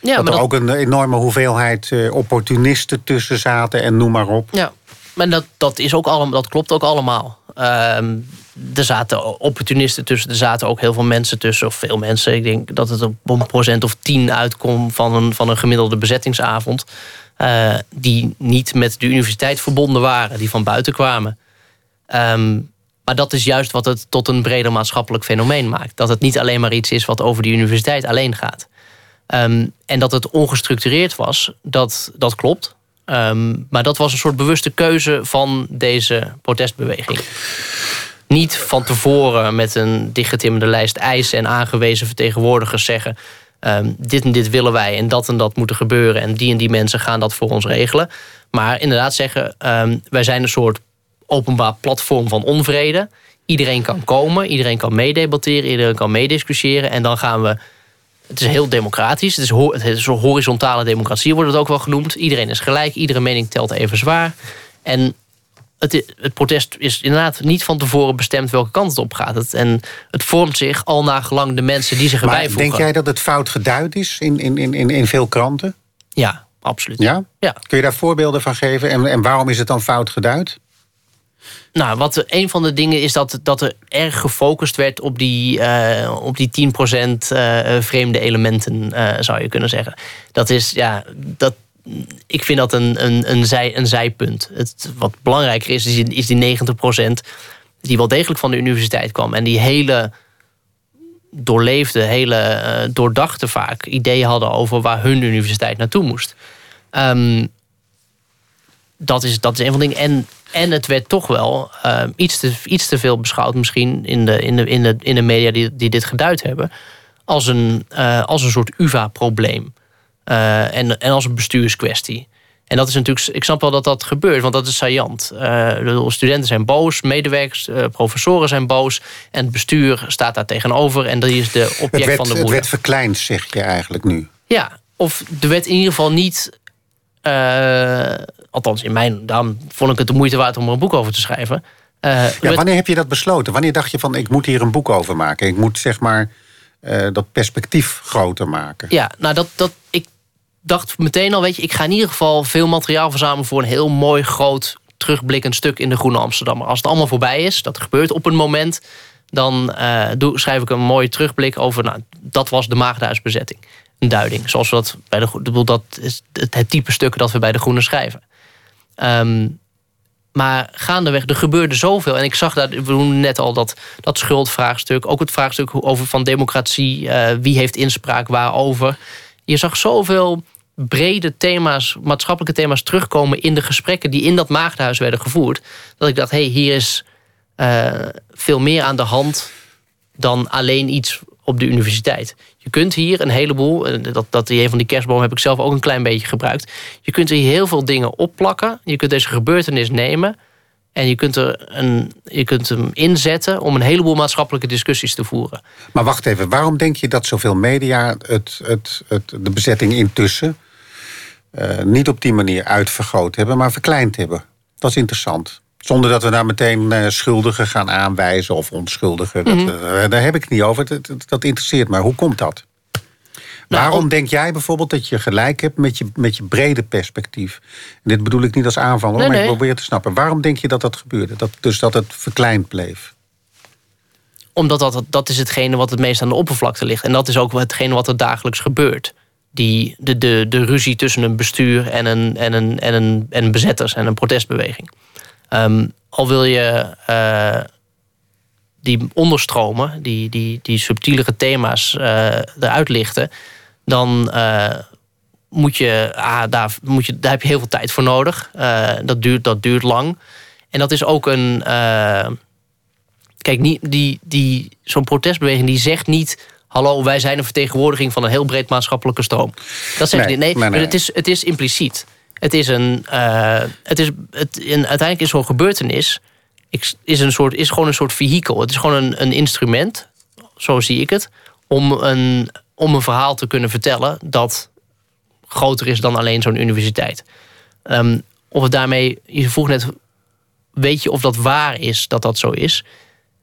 Ja, dat er ook een enorme hoeveelheid uh, opportunisten tussen zaten en noem maar op. Ja, maar dat, dat, is ook allemaal, dat klopt ook allemaal. Uh, er zaten opportunisten tussen, er zaten ook heel veel mensen tussen, of veel mensen. Ik denk dat het op een procent of tien uitkomt van een, van een gemiddelde bezettingsavond. Uh, die niet met de universiteit verbonden waren, die van buiten kwamen. Um, maar dat is juist wat het tot een breder maatschappelijk fenomeen maakt. Dat het niet alleen maar iets is wat over die universiteit alleen gaat. Um, en dat het ongestructureerd was, dat, dat klopt. Um, maar dat was een soort bewuste keuze van deze protestbeweging. Niet van tevoren met een dichtgetimmerde lijst eisen en aangewezen vertegenwoordigers zeggen: um, dit en dit willen wij en dat en dat moet er gebeuren en die en die mensen gaan dat voor ons regelen. Maar inderdaad zeggen: wij zijn een soort openbaar platform van onvrede. Iedereen kan komen, iedereen kan meedebatteren, iedereen kan meediscussiëren. En dan gaan we. Het is heel democratisch. Het is, het is een horizontale democratie, wordt het ook wel genoemd. Iedereen is gelijk, iedere mening telt even zwaar. En het, het, protest is inderdaad niet van tevoren bestemd welke kant het op gaat. Het, en het vormt zich al naar gelang de mensen die zich erbij voegen. Denk jij dat het fout geduid is in, in, in, in veel kranten? Ja, absoluut. Ja? ja? Kun je daar voorbeelden van geven? En, en waarom is het dan fout geduid? Nou, wat een van de dingen is dat, dat er erg gefocust werd op die, uh, op die 10% uh, vreemde elementen, uh, zou je kunnen zeggen. Dat is, ja, dat, ik vind dat een, een, een, zij, een zijpunt. Het, wat belangrijker is, is die 90% die wel degelijk van de universiteit kwam. En die hele doorleefde, hele doordachte vaak ideeën hadden over waar hun universiteit naartoe moest. Um, dat is, dat is een van de dingen. En, en het werd toch wel uh, iets, te, iets te veel beschouwd, misschien in de, in de, in de, in de media die, die dit geduid hebben, als een, uh, als een soort UVA-probleem. Uh, en, en als een bestuurskwestie. En dat is natuurlijk, ik snap wel dat dat gebeurt, want dat is saillant. de studenten zijn boos, medewerkers, professoren zijn boos. En het bestuur staat daar tegenover. En dat is de object werd, van de woede. Het werd verkleind, zeg je eigenlijk nu. Ja, of er werd in ieder geval niet uh, althans, in mijn, daarom vond ik het de moeite waard om er een boek over te schrijven. Uh, ja, wanneer heb je dat besloten? Wanneer dacht je van ik moet hier een boek over maken? Ik moet zeg maar uh, dat perspectief groter maken. Ja, nou dat, dat ik dacht meteen al, weet je, ik ga in ieder geval veel materiaal verzamelen voor een heel mooi groot terugblikkend stuk in de Groene Amsterdammer. Als het allemaal voorbij is, dat gebeurt op een moment, dan uh, doe, schrijf ik een mooie terugblik over, nou, dat was de Maagdhuisbezetting een duiding. Zoals we dat bij de dat is het, type stukken dat we bij de Groene schrijven. Um, maar gaandeweg, er gebeurde zoveel. En ik zag dat, we doen net al dat, dat schuldvraagstuk. Ook het vraagstuk over van democratie. Uh, wie heeft inspraak waarover. Je zag zoveel brede thema's, maatschappelijke thema's terugkomen in de gesprekken die in dat maagdhuis werden gevoerd. Dat ik dacht, hé, hey, hier is uh, veel meer aan de hand dan alleen iets op de universiteit. Je kunt hier een heleboel, eh, dat, dat een van die kerstbomen heb ik zelf ook een klein beetje gebruikt. Je kunt hier heel veel dingen opplakken. Je kunt deze gebeurtenis nemen. En je kunt, er een, je kunt hem inzetten om een heleboel maatschappelijke discussies te voeren. Maar wacht even, waarom denk je dat zoveel media het, het, het, de bezetting intussen uh, niet op die manier uitvergroot hebben, maar verkleind hebben? Dat is interessant. Zonder dat we daar meteen uh, schuldigen gaan aanwijzen of onschuldigen. dat, Mhm. eh, daar heb ik het niet over. Dat, dat, dat interesseert me. Hoe komt dat? Nou, Waarom om- denk jij bijvoorbeeld dat je gelijk hebt met je, met je brede perspectief? En dit bedoel ik niet als aanval, hoor, Nee, maar ik probeer te snappen. Waarom denk je dat dat gebeurde? Dat, dus dat het verkleind bleef? Omdat dat, dat is hetgene wat het meest aan de oppervlakte ligt. En dat is ook hetgene wat er dagelijks gebeurt. Die, de, de, de ruzie tussen een bestuur en een, en een, en een, en bezetters en een protestbeweging. Ehm, al wil je eh, die onderstromen, die, die, die subtielere thema's eh, eruit lichten, dan eh, moet je, ah, daar, moet je, daar heb je heel veel tijd voor nodig. Dat, duurt, dat duurt lang. En dat is ook een. Kijk, die, die, die, zo'n protestbeweging die zegt niet... hallo, wij zijn een vertegenwoordiging van een heel breed maatschappelijke stroom. Dat zegt Nee, niet. Nee, nee, nee. Het, is, het is impliciet. Het is een... eh, het is, het, uiteindelijk is zo'n gebeurtenis... Is, een soort, is gewoon een soort vehikel. Het is gewoon een, een instrument, zo zie ik het... Om een, om een verhaal te kunnen vertellen... dat groter is dan alleen zo'n universiteit. Ehm, of het daarmee... Je vroeg net, weet je of dat waar is dat dat zo is...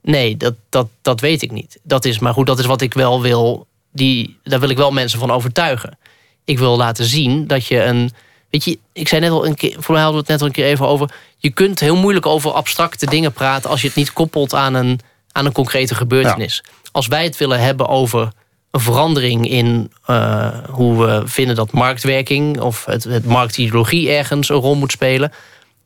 Nee, dat, dat, dat weet ik niet. Dat is, maar goed, dat is wat ik wel wil. Die, daar wil ik wel mensen van overtuigen. Ik wil laten zien dat je een. Weet je, ik zei net al een keer. Voor mij hadden we het net al een keer even over. Je kunt heel moeilijk over abstracte dingen praten. als je het niet koppelt aan een, aan een concrete gebeurtenis. Als wij het willen hebben over een verandering in eh, hoe we vinden dat marktwerking. of het, het marktideologie ergens een rol moet spelen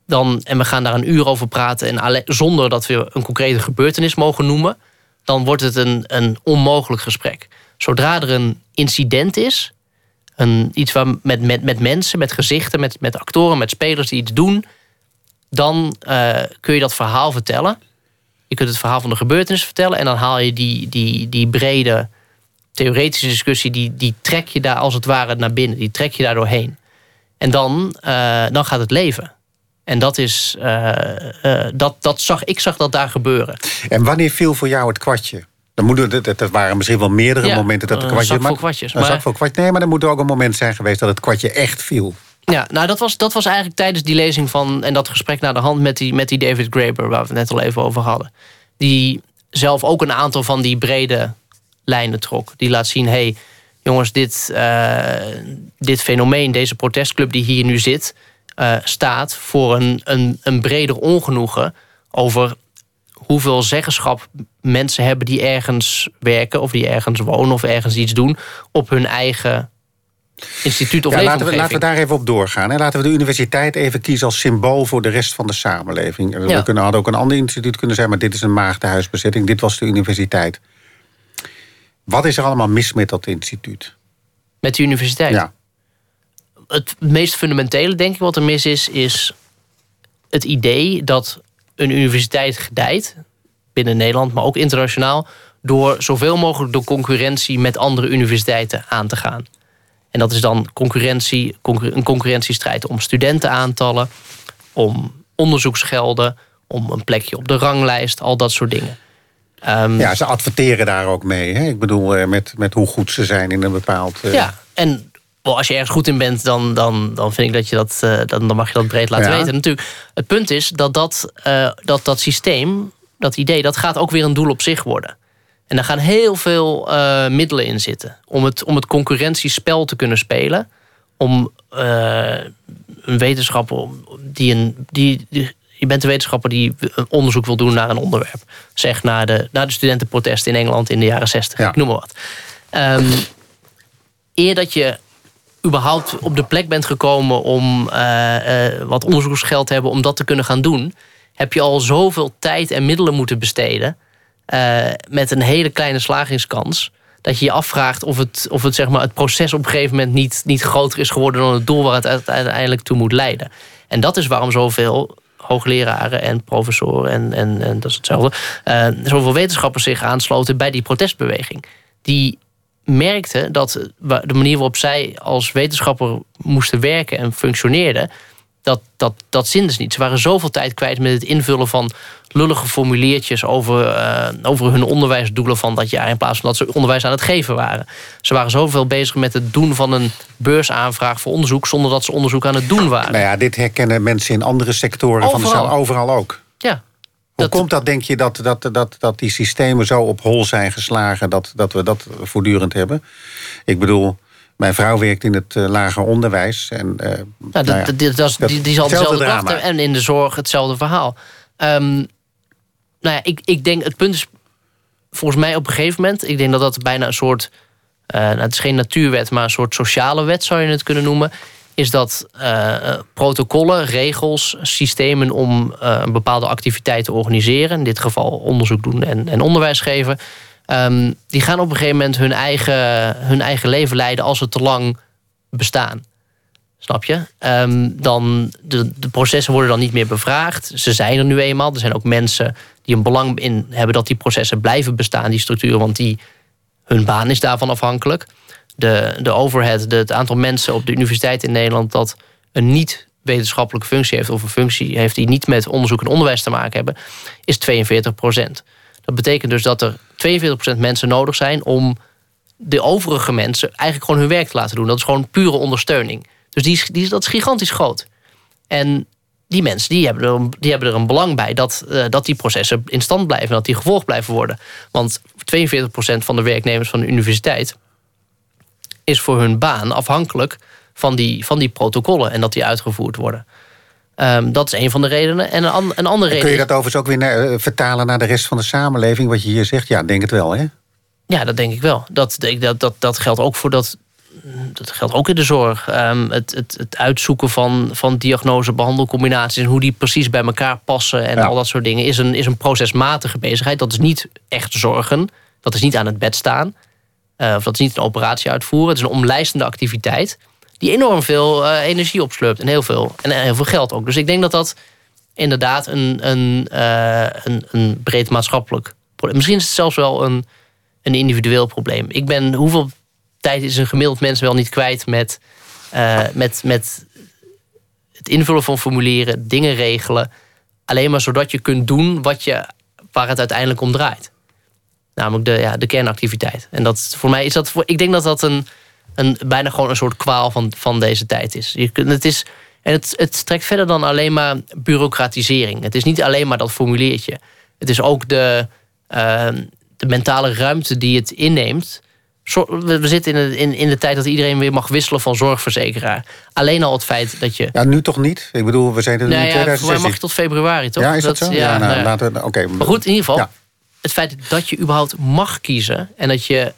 dan, en we gaan daar een uur over praten... En alle- zonder dat we een concrete gebeurtenis mogen noemen... dan wordt het een, een onmogelijk gesprek. Zodra er een incident is... Een, iets waar met, met, met mensen, met gezichten, met, met actoren, met spelers die iets doen... dan eh, kun je dat verhaal vertellen. Je kunt het verhaal van de gebeurtenis vertellen... en dan haal je die, die, die brede theoretische discussie... Die, die trek je daar als het ware naar binnen. Die trek je daar doorheen. En dan, eh, dan gaat het leven. En dat is, eh, dat, dat zag, ik zag dat daar gebeuren. En wanneer viel voor jou het kwartje? Dan moet er, dat, dat waren misschien wel meerdere Ja, momenten dat het een kwartje... zak vol maar- kwartjes, Een maar- zak vol kwartjes. Nee, maar er moet ook een moment zijn geweest dat het kwartje echt viel. Ja, nou dat was, dat was eigenlijk tijdens die lezing van... en dat gesprek naar de hand met die, met die David Graeber... waar we het net al even over hadden. Die zelf ook een aantal van die brede lijnen trok. Die laat zien, hé, hey, jongens, dit, eh, dit fenomeen... deze protestclub die hier nu zit... eh, staat voor een, een, een breder ongenoegen... over hoeveel zeggenschap mensen hebben die ergens werken... of die ergens wonen of ergens iets doen... op hun eigen instituut of Ja, laten, we, laten we daar even op doorgaan. Hè. Laten we de universiteit even kiezen als symbool voor de rest van de samenleving. We Ja. kunnen, hadden ook een ander instituut kunnen zijn, maar dit is een maagdenhuisbezetting. Dit was de universiteit. Wat is er allemaal mis met dat instituut? Met de universiteit. Ja. Het meest fundamentele, denk ik, wat er mis is, is het idee dat een universiteit gedijt, binnen Nederland, maar ook internationaal, door zoveel mogelijk de concurrentie met andere universiteiten aan te gaan. En dat is dan concurrentie, concur- een concurrentiestrijd om studentenaantallen, om onderzoeksgelden, om een plekje op de ranglijst, al dat soort dingen. Ehm, ja, ze adverteren daar ook mee. Hè. Ik bedoel, eh, met, met hoe goed ze zijn in een bepaald... eh, Ja, en als je ergens goed in bent, dan, dan, dan vind ik dat je dat, eh, dan, dan mag je dat breed laten Ja. weten. Natuurlijk, het punt is dat dat, eh, dat dat systeem, dat idee, dat gaat ook weer een doel op zich worden. En daar gaan heel veel eh, middelen in zitten om het, om het concurrentiespel te kunnen spelen. Om een wetenschapper die een. Die, die- je bent een wetenschapper die een onderzoek wil doen naar een onderwerp. Zeg naar de, naar de studentenprotesten in Engeland in de jaren 60. Ja. Ik noem maar wat. Ehm, eer dat je überhaupt op de plek bent gekomen om eh, eh, wat onderzoeksgeld te hebben om dat te kunnen gaan doen, heb je al zoveel tijd en middelen moeten besteden eh, met een hele kleine slagingskans. Dat je je afvraagt of het, of het, zeg maar, het proces op een gegeven moment niet, niet groter is geworden dan het doel waar het uite- uiteindelijk toe moet leiden. En dat is waarom zoveel hoogleraren en professoren en, en, en dat is hetzelfde, zoveel wetenschappers zich aansloten bij die protestbeweging. Die merkten dat de manier waarop zij als wetenschapper moesten werken en functioneerden, dat, dat, dat zin dus niet. Ze waren zoveel tijd kwijt met het invullen van lullige formuliertjes over, uh, over hun onderwijsdoelen van dat jaar. In plaats van dat ze onderwijs aan het geven waren. Ze waren zoveel bezig met het doen van een beursaanvraag voor onderzoek. zonder dat ze onderzoek aan het doen waren. Nou ja, dit herkennen mensen in andere sectoren overal. van de zaal overal ook. Ja. Hoe komt dat, denk je, dat, dat, dat, dat die systemen zo op hol zijn geslagen dat, dat we dat voortdurend hebben? Ik bedoel, mijn vrouw werkt in het uh, lager onderwijs. En, uh, ja, nou ja, die, dat, die, die zal dezelfde klachten en in de zorg hetzelfde verhaal. Um, nou ja, ik, ik denk, het punt is volgens mij op een gegeven moment... ik denk dat dat bijna een soort... Uh, nou, het is geen natuurwet, maar een soort sociale wet zou je het kunnen noemen... is dat protocollen, regels, systemen om een bepaalde activiteit te organiseren... in dit geval onderzoek doen en, en onderwijs geven Ehm, die gaan op een gegeven moment hun eigen, hun eigen leven leiden als ze te lang bestaan. Snap je? Um, dan, de, de processen worden dan niet meer bevraagd. Ze zijn er nu eenmaal. Er zijn ook mensen die een belang in hebben dat die processen blijven bestaan, die structuren, want die, hun baan is daarvan afhankelijk. De, de overhead, het aantal mensen op de universiteit in Nederland dat een niet wetenschappelijke functie heeft, of een functie heeft die niet met onderzoek en onderwijs te maken hebben, is 42 procent. Dat betekent dus dat er 42% mensen nodig zijn om de overige mensen eigenlijk gewoon hun werk te laten doen. Dat is gewoon pure ondersteuning. Dus die, die, dat is gigantisch groot. En die mensen die hebben, er, die hebben er een belang bij dat, uh, dat die processen in stand blijven. Dat die gevolgd blijven worden. Want 42% van de werknemers van de universiteit is voor hun baan afhankelijk van die, van die protocollen en dat die uitgevoerd worden. Um, dat is een van de redenen. En een, een andere reden. Kun je dat overigens ook weer naar, uh, vertalen naar de rest van de samenleving, wat je hier zegt? Ja, denk het wel, hè? Ja, dat denk ik wel. Dat, dat, dat, dat geldt ook voor dat. Dat geldt ook in de zorg. Um, het, het, het uitzoeken van, van diagnose-behandelcombinaties en hoe die precies bij elkaar passen en ja. al dat soort dingen is een, is een procesmatige bezigheid. Dat is niet echt zorgen. Dat is niet aan het bed staan. Uh, of dat is niet een operatie uitvoeren. Het is een omlijstende activiteit die enorm veel uh, energie opslurpt. En heel veel, en heel veel geld ook. Dus ik denk dat dat inderdaad een, een, uh, een, een breed maatschappelijk probleem Misschien is het zelfs wel een, een individueel probleem. Ik ben, hoeveel tijd is een gemiddeld mens wel niet kwijt met, met, met het invullen van formulieren, dingen regelen. Alleen maar zodat je kunt doen wat je, waar het uiteindelijk om draait. Namelijk de, ja, de kernactiviteit. En dat, voor mij is dat. Voor, ik denk dat dat een een, bijna gewoon een soort kwaal van, van deze tijd is. Je kunt, het is en het, het trekt verder dan alleen maar bureaucratisering. Het is niet alleen maar dat formuliertje. Het is ook de, uh, de mentale ruimte die het inneemt. We zitten in de, in, in de tijd dat iedereen weer mag wisselen van zorgverzekeraar. Alleen al het feit dat je. Ja, nu toch niet? Ik bedoel, we zijn er nou nu ja, 2016. Voor mij mag je tot februari, toch? Ja, is dat, dat zo? Ja, ja nou, nou, laten we. Oké. Maar goed, in ieder geval. Ja. Het feit dat je überhaupt mag kiezen en dat je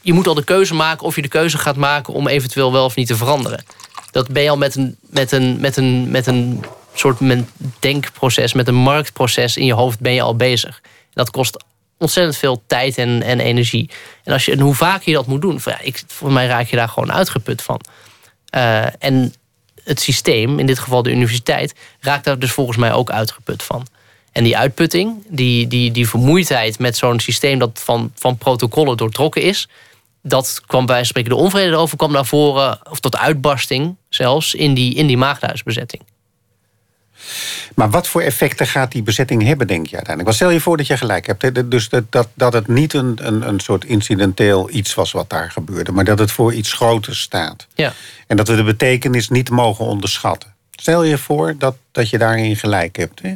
je moet al de keuze maken of je de keuze gaat maken om eventueel wel of niet te veranderen. Dat ben je al met een, met een, met een, met een soort denkproces, met een marktproces in je hoofd ben je al bezig. Dat kost ontzettend veel tijd en, en energie. En, als je, en hoe vaak je dat moet doen, voor, ja, ik, voor mij raak je daar gewoon uitgeput van. Uh, en het systeem, in dit geval de universiteit, raakt daar dus volgens mij ook uitgeput van. En die uitputting, die, die, die vermoeidheid met zo'n systeem dat van, van protocollen doortrokken is, dat kwam bij spreken de onvrede erover kwam naar voren, of tot uitbarsting zelfs, in die, in die maagdhuisbezetting. Maar wat voor effecten gaat die bezetting hebben, denk je uiteindelijk? Want stel je voor dat je gelijk hebt. Dus dat, dat, dat het niet een, een, een soort incidenteel iets was wat daar gebeurde, maar dat het voor iets groters staat. Ja. En dat we de betekenis niet mogen onderschatten. Stel je voor dat, dat je daarin gelijk hebt. Hè?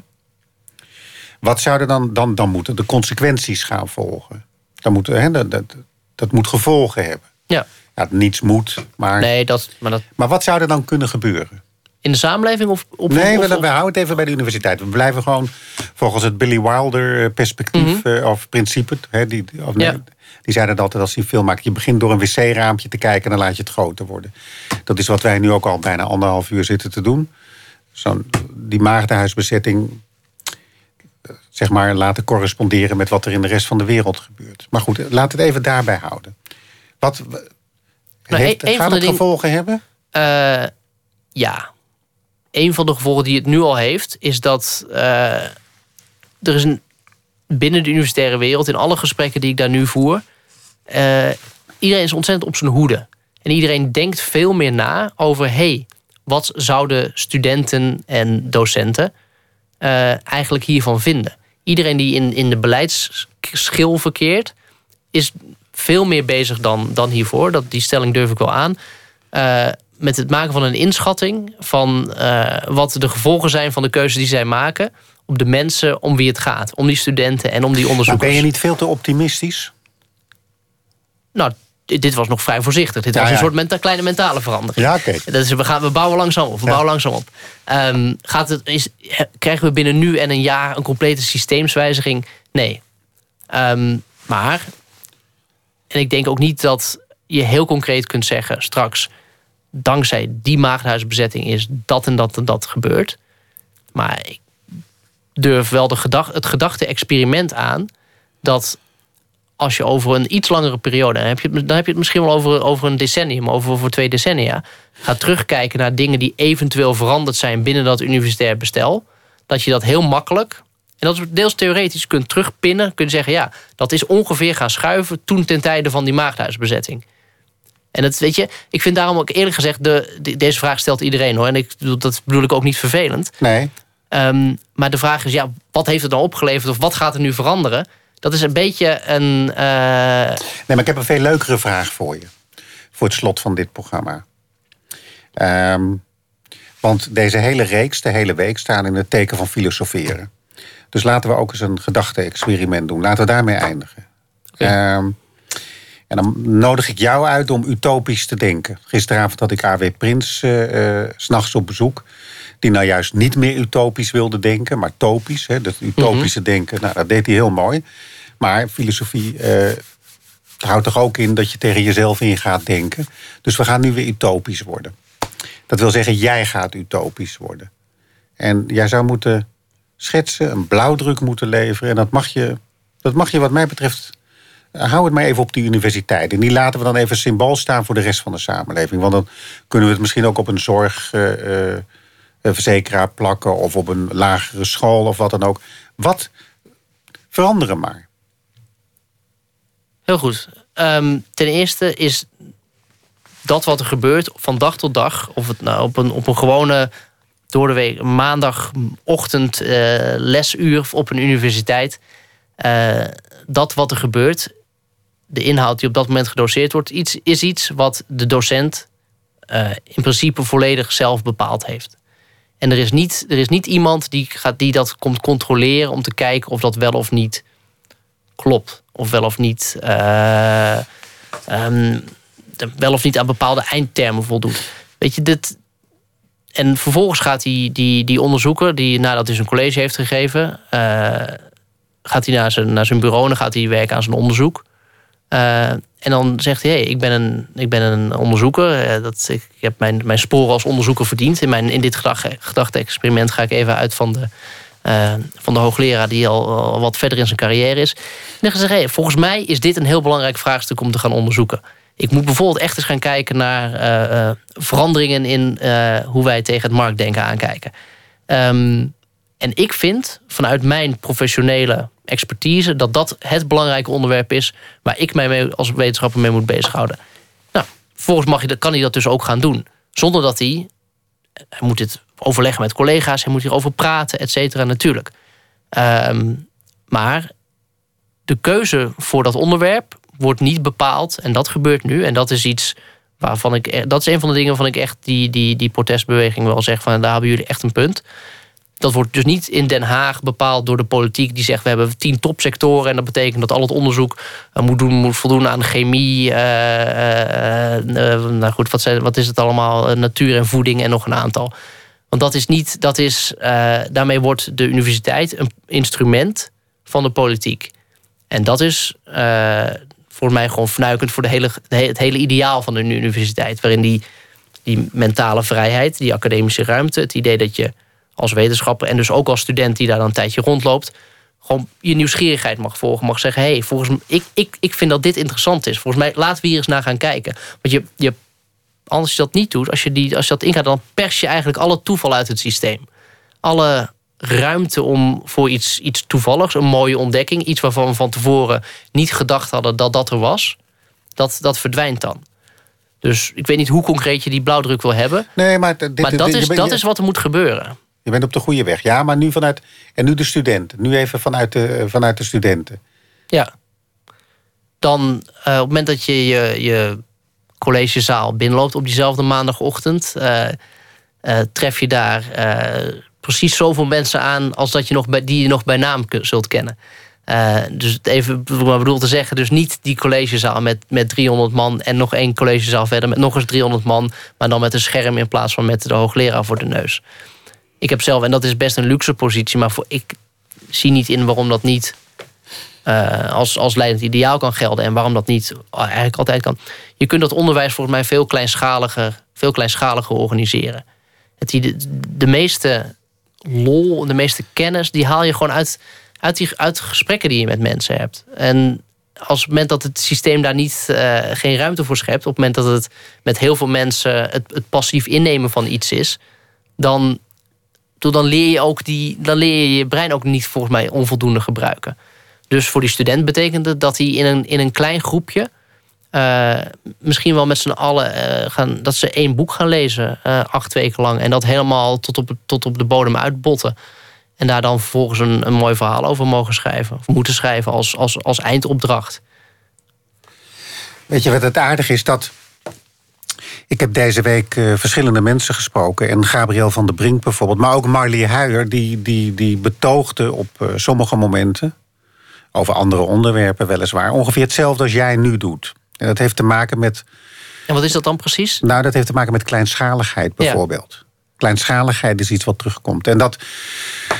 Wat zouden dan, dan, dan moeten de consequenties gaan volgen? Dan moeten, hè, dat, dat, dat moet gevolgen hebben. Ja. ja niets moet, maar... Nee, dat, maar, dat... maar wat zou er dan kunnen gebeuren? In de samenleving of... Op, nee, we, we, houden het even bij de universiteit. We blijven gewoon volgens het Billy Wilder eh, perspectief mm of principe. Hè, die, of, nee, die zeiden altijd als hij film maakt. Je begint door een wc-raampje te kijken en dan laat je het groter worden. Dat is wat wij nu ook al bijna anderhalf uur zitten te doen. Zo die maagdenhuisbezetting zeg maar, laten corresponderen met wat er in de rest van de wereld gebeurt. Maar goed, laat het even daarbij houden. Wat nou, heeft, een, gaat het gevolgen hebben? Uh, ja. Een van de gevolgen die het nu al heeft, is dat uh, er is een binnen de universitaire wereld, in alle gesprekken die ik daar nu voer, uh, iedereen is ontzettend op zijn hoede. En iedereen denkt veel meer na over: hey, wat zouden studenten en docenten uh, eigenlijk hiervan vinden? Iedereen die in, in de beleidsschil verkeert, is veel meer bezig dan, dan hiervoor. Dat, die stelling durf ik wel aan. Uh, met het maken van een inschatting van uh, wat de gevolgen zijn van de keuze die zij maken op de mensen om wie het gaat. Om die studenten en om die onderzoekers. Maar ben je niet veel te optimistisch? Nou, dit was nog vrij voorzichtig. Dit was een soort menta kleine mentale verandering. Ja, oké. Okay. we, gaan, we bouwen langzaam op. We bouwen langzaam op. Um, gaat het, is, krijgen we binnen nu en een jaar een complete systeemswijziging? Nee. Um, maar, en ik denk ook niet dat je heel concreet kunt zeggen straks dankzij die maagdhuisbezetting is dat en dat en dat gebeurd. Maar ik durf wel de gedacht, het gedachte-experiment aan dat als je over een iets langere periode, dan heb je, dan heb je het misschien wel over, over een decennium, over, over twee decennia, gaat terugkijken naar dingen die eventueel veranderd zijn binnen dat universitair bestel, dat je dat heel makkelijk, en dat is deels theoretisch, kunt terugpinnen, kunt zeggen, ja, dat is ongeveer gaan schuiven toen ten tijde van die maagdhuisbezetting. En dat weet je, ik vind daarom ook eerlijk gezegd, de, deze vraag stelt iedereen hoor. En ik, dat bedoel ik ook niet vervelend. Nee. Um, maar de vraag is, ja, wat heeft het dan opgeleverd of wat gaat er nu veranderen? Dat is een beetje een. Uh... Nee, maar ik heb een veel leukere vraag voor je. Voor het slot van dit programma. Um, want deze hele reeks, de hele week, staan in het teken van filosoferen. Dus laten we ook eens een gedachte-experiment doen. Laten we daarmee eindigen. Okay. Um, en dan nodig ik jou uit om utopisch te denken. Gisteravond had ik A.W. Prins uh, uh, s'nachts op bezoek. Die nou juist niet meer utopisch wilde denken, maar topisch. Hè, dat utopische mhm. denken, nou, dat deed hij heel mooi. Maar filosofie uh, houdt toch ook in dat je tegen jezelf in gaat denken. Dus we gaan nu weer utopisch worden. Dat wil zeggen, jij gaat utopisch worden. En jij zou moeten schetsen, een blauwdruk moeten leveren. En dat mag je, dat mag je wat mij betreft hou het maar even op die universiteit. En die laten we dan even symbool staan voor de rest van de samenleving. Want dan kunnen we het misschien ook op een zorgverzekeraar uh, plakken... of op een lagere school of wat dan ook. Wat? Veranderen maar. Heel goed. Um, ten eerste is dat wat er gebeurt van dag tot dag... of het nou op een, op een gewone door de week maandagochtend uh, lesuur op een universiteit... Uh, dat wat er gebeurt de inhoud die op dat moment gedoseerd wordt, iets, is iets wat de docent uh, in principe volledig zelf bepaald heeft. En er is niet, er is niet iemand die, gaat, die dat komt controleren om te kijken of dat wel of niet klopt. Of wel of niet, uh, um, wel of niet aan bepaalde eindtermen voldoet. Weet je, dit. En vervolgens gaat die, die, die onderzoeker, die nadat hij zijn college heeft gegeven, uh, gaat hij naar zijn, naar zijn bureau en gaat hij werken aan zijn onderzoek. Uh, en dan zegt hij, hey, ik, ben een, ik ben een onderzoeker. Uh, dat, ik, heb mijn, mijn sporen als onderzoeker verdiend. In, mijn, in dit gedachte-experiment ga ik even uit van de, uh, van de hoogleraar... die al, al, wat verder in zijn carrière is. En dan zegt hij, hey, volgens mij is dit een heel belangrijk vraagstuk om te gaan onderzoeken. Ik moet bijvoorbeeld echt eens gaan kijken naar veranderingen... in hoe wij tegen het marktdenken aankijken. Um, en ik vind, vanuit mijn professionele expertise, dat dat het belangrijke onderwerp is waar ik mij als wetenschapper mee moet bezighouden. Nou, volgens mag je, kan hij dat dus ook gaan doen. Zonder dat hij, hij moet dit overleggen met collega's, hij moet hierover praten, et cetera, natuurlijk. Um, maar de keuze voor dat onderwerp wordt niet bepaald en dat gebeurt nu. En dat is iets waarvan ik, e-, dat is een van de dingen waarvan ik echt die, die, die protestbeweging wel zeg van daar hebben jullie echt een punt dat wordt dus niet in Den Haag bepaald door de politiek die zegt we hebben tien topsectoren en dat betekent dat al het onderzoek uh, moet, doen, moet voldoen aan chemie, uh, uh, nou goed, wat, zijn, wat is het allemaal, natuur en voeding en nog een aantal. Want dat is niet, dat is, daarmee wordt de universiteit een instrument van de politiek. En dat is voor mij gewoon fnuikend voor de hele, het hele ideaal van een universiteit, waarin die, die mentale vrijheid, die academische ruimte, het idee dat je als wetenschapper en dus ook als student die daar dan een tijdje rondloopt, gewoon je nieuwsgierigheid mag volgen. Mag zeggen, hé, hey, volgens mij, ik, ik, ik vind dat dit interessant is. Volgens mij, laten we hier eens naar gaan kijken. Want je, je, als je dat niet doet, als je, die, als je dat ingaat, dan pers je eigenlijk alle toeval uit het systeem. Alle ruimte om voor iets, iets toevalligs, een mooie ontdekking, iets waarvan we van tevoren niet gedacht hadden dat dat er was, dat, dat verdwijnt dan. Dus ik weet niet hoe concreet je die blauwdruk wil hebben. Nee, maar, dit, maar dat, dit- is, je dat je- is wat er moet gebeuren. Je bent op de goede weg. Ja, maar nu vanuit. En nu de studenten. Nu even vanuit de, vanuit de studenten. Ja. Dan eh, op het moment dat je je, collegezaal binnenloopt op diezelfde maandagochtend, eh, eh, tref je daar eh, precies zoveel mensen aan als dat je nog bij, die je nog bij naam zult kennen. Eh, dus even wat bedoel te zeggen, dus niet die collegezaal met, met 300 man en nog één collegezaal verder met nog eens 300 man, maar dan met een scherm in plaats van met de hoogleraar voor de neus. Ik heb zelf, en dat is best een luxe positie, maar voor, ik zie niet in waarom dat niet eh, als, als leidend ideaal kan gelden en waarom dat niet eigenlijk altijd kan. Je kunt dat onderwijs volgens mij veel kleinschaliger, veel kleinschaliger organiseren. Het, ide- de meeste lol, de meeste kennis, die haal je gewoon uit, uit, die, uit gesprekken die je met mensen hebt. En als het moment dat het systeem daar niet, eh, geen ruimte voor schept, op het moment dat het met heel veel mensen het, het passief innemen van iets is, dan, dan leer je ook die, dan leer je je brein ook niet volgens mij onvoldoende gebruiken. Dus voor die student betekent het dat hij in een, in een klein groepje, eh, misschien wel met z'n allen, eh, gaan, dat ze één boek gaan lezen, eh, acht weken lang. En dat helemaal tot op, tot op de bodem uitbotten. En daar dan vervolgens een, een mooi verhaal over mogen schrijven. Of moeten schrijven als, als, als eindopdracht. Weet je wat het aardig is? Dat. Ik heb deze week eh, verschillende mensen gesproken. En Gabriel van der Brink bijvoorbeeld. Maar ook Marlie Huijer. Die, die, die betoogde op eh, sommige momenten. Over andere onderwerpen weliswaar. Ongeveer hetzelfde als jij nu doet. En dat heeft te maken met. En wat is dat dan precies? Nou, dat heeft te maken met kleinschaligheid bijvoorbeeld. Kleinschaligheid is iets wat terugkomt. En dat,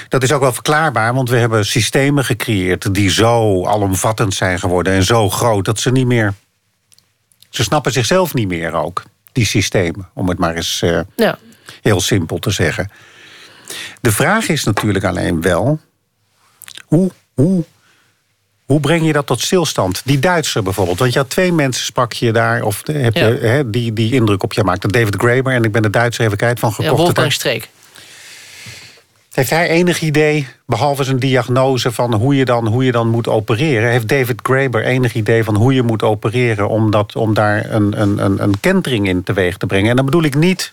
dat is ook wel verklaarbaar, want we hebben systemen gecreëerd die zo alomvattend zijn geworden en zo groot dat ze niet meer. Ze snappen zichzelf niet meer ook, die systemen, om het maar eens eh, Ja. heel simpel te zeggen. De vraag is natuurlijk alleen wel: hoe, hoe, hoe breng je dat tot stilstand? Die Duitser bijvoorbeeld. Want je had twee mensen, sprak je daar, of de- heb Ja. je, die, die indruk op je maakte. David Graeber, en ik ben de Duitser even kwijt van Ja, gekocht. Wolfgang Streek. Heeft hij enig idee, behalve zijn diagnose van hoe je dan, hoe je dan moet opereren? Heeft David Graeber enig idee van hoe je moet opereren om, dat, om daar een, een, een, een kentering in teweeg te brengen? En dan bedoel ik niet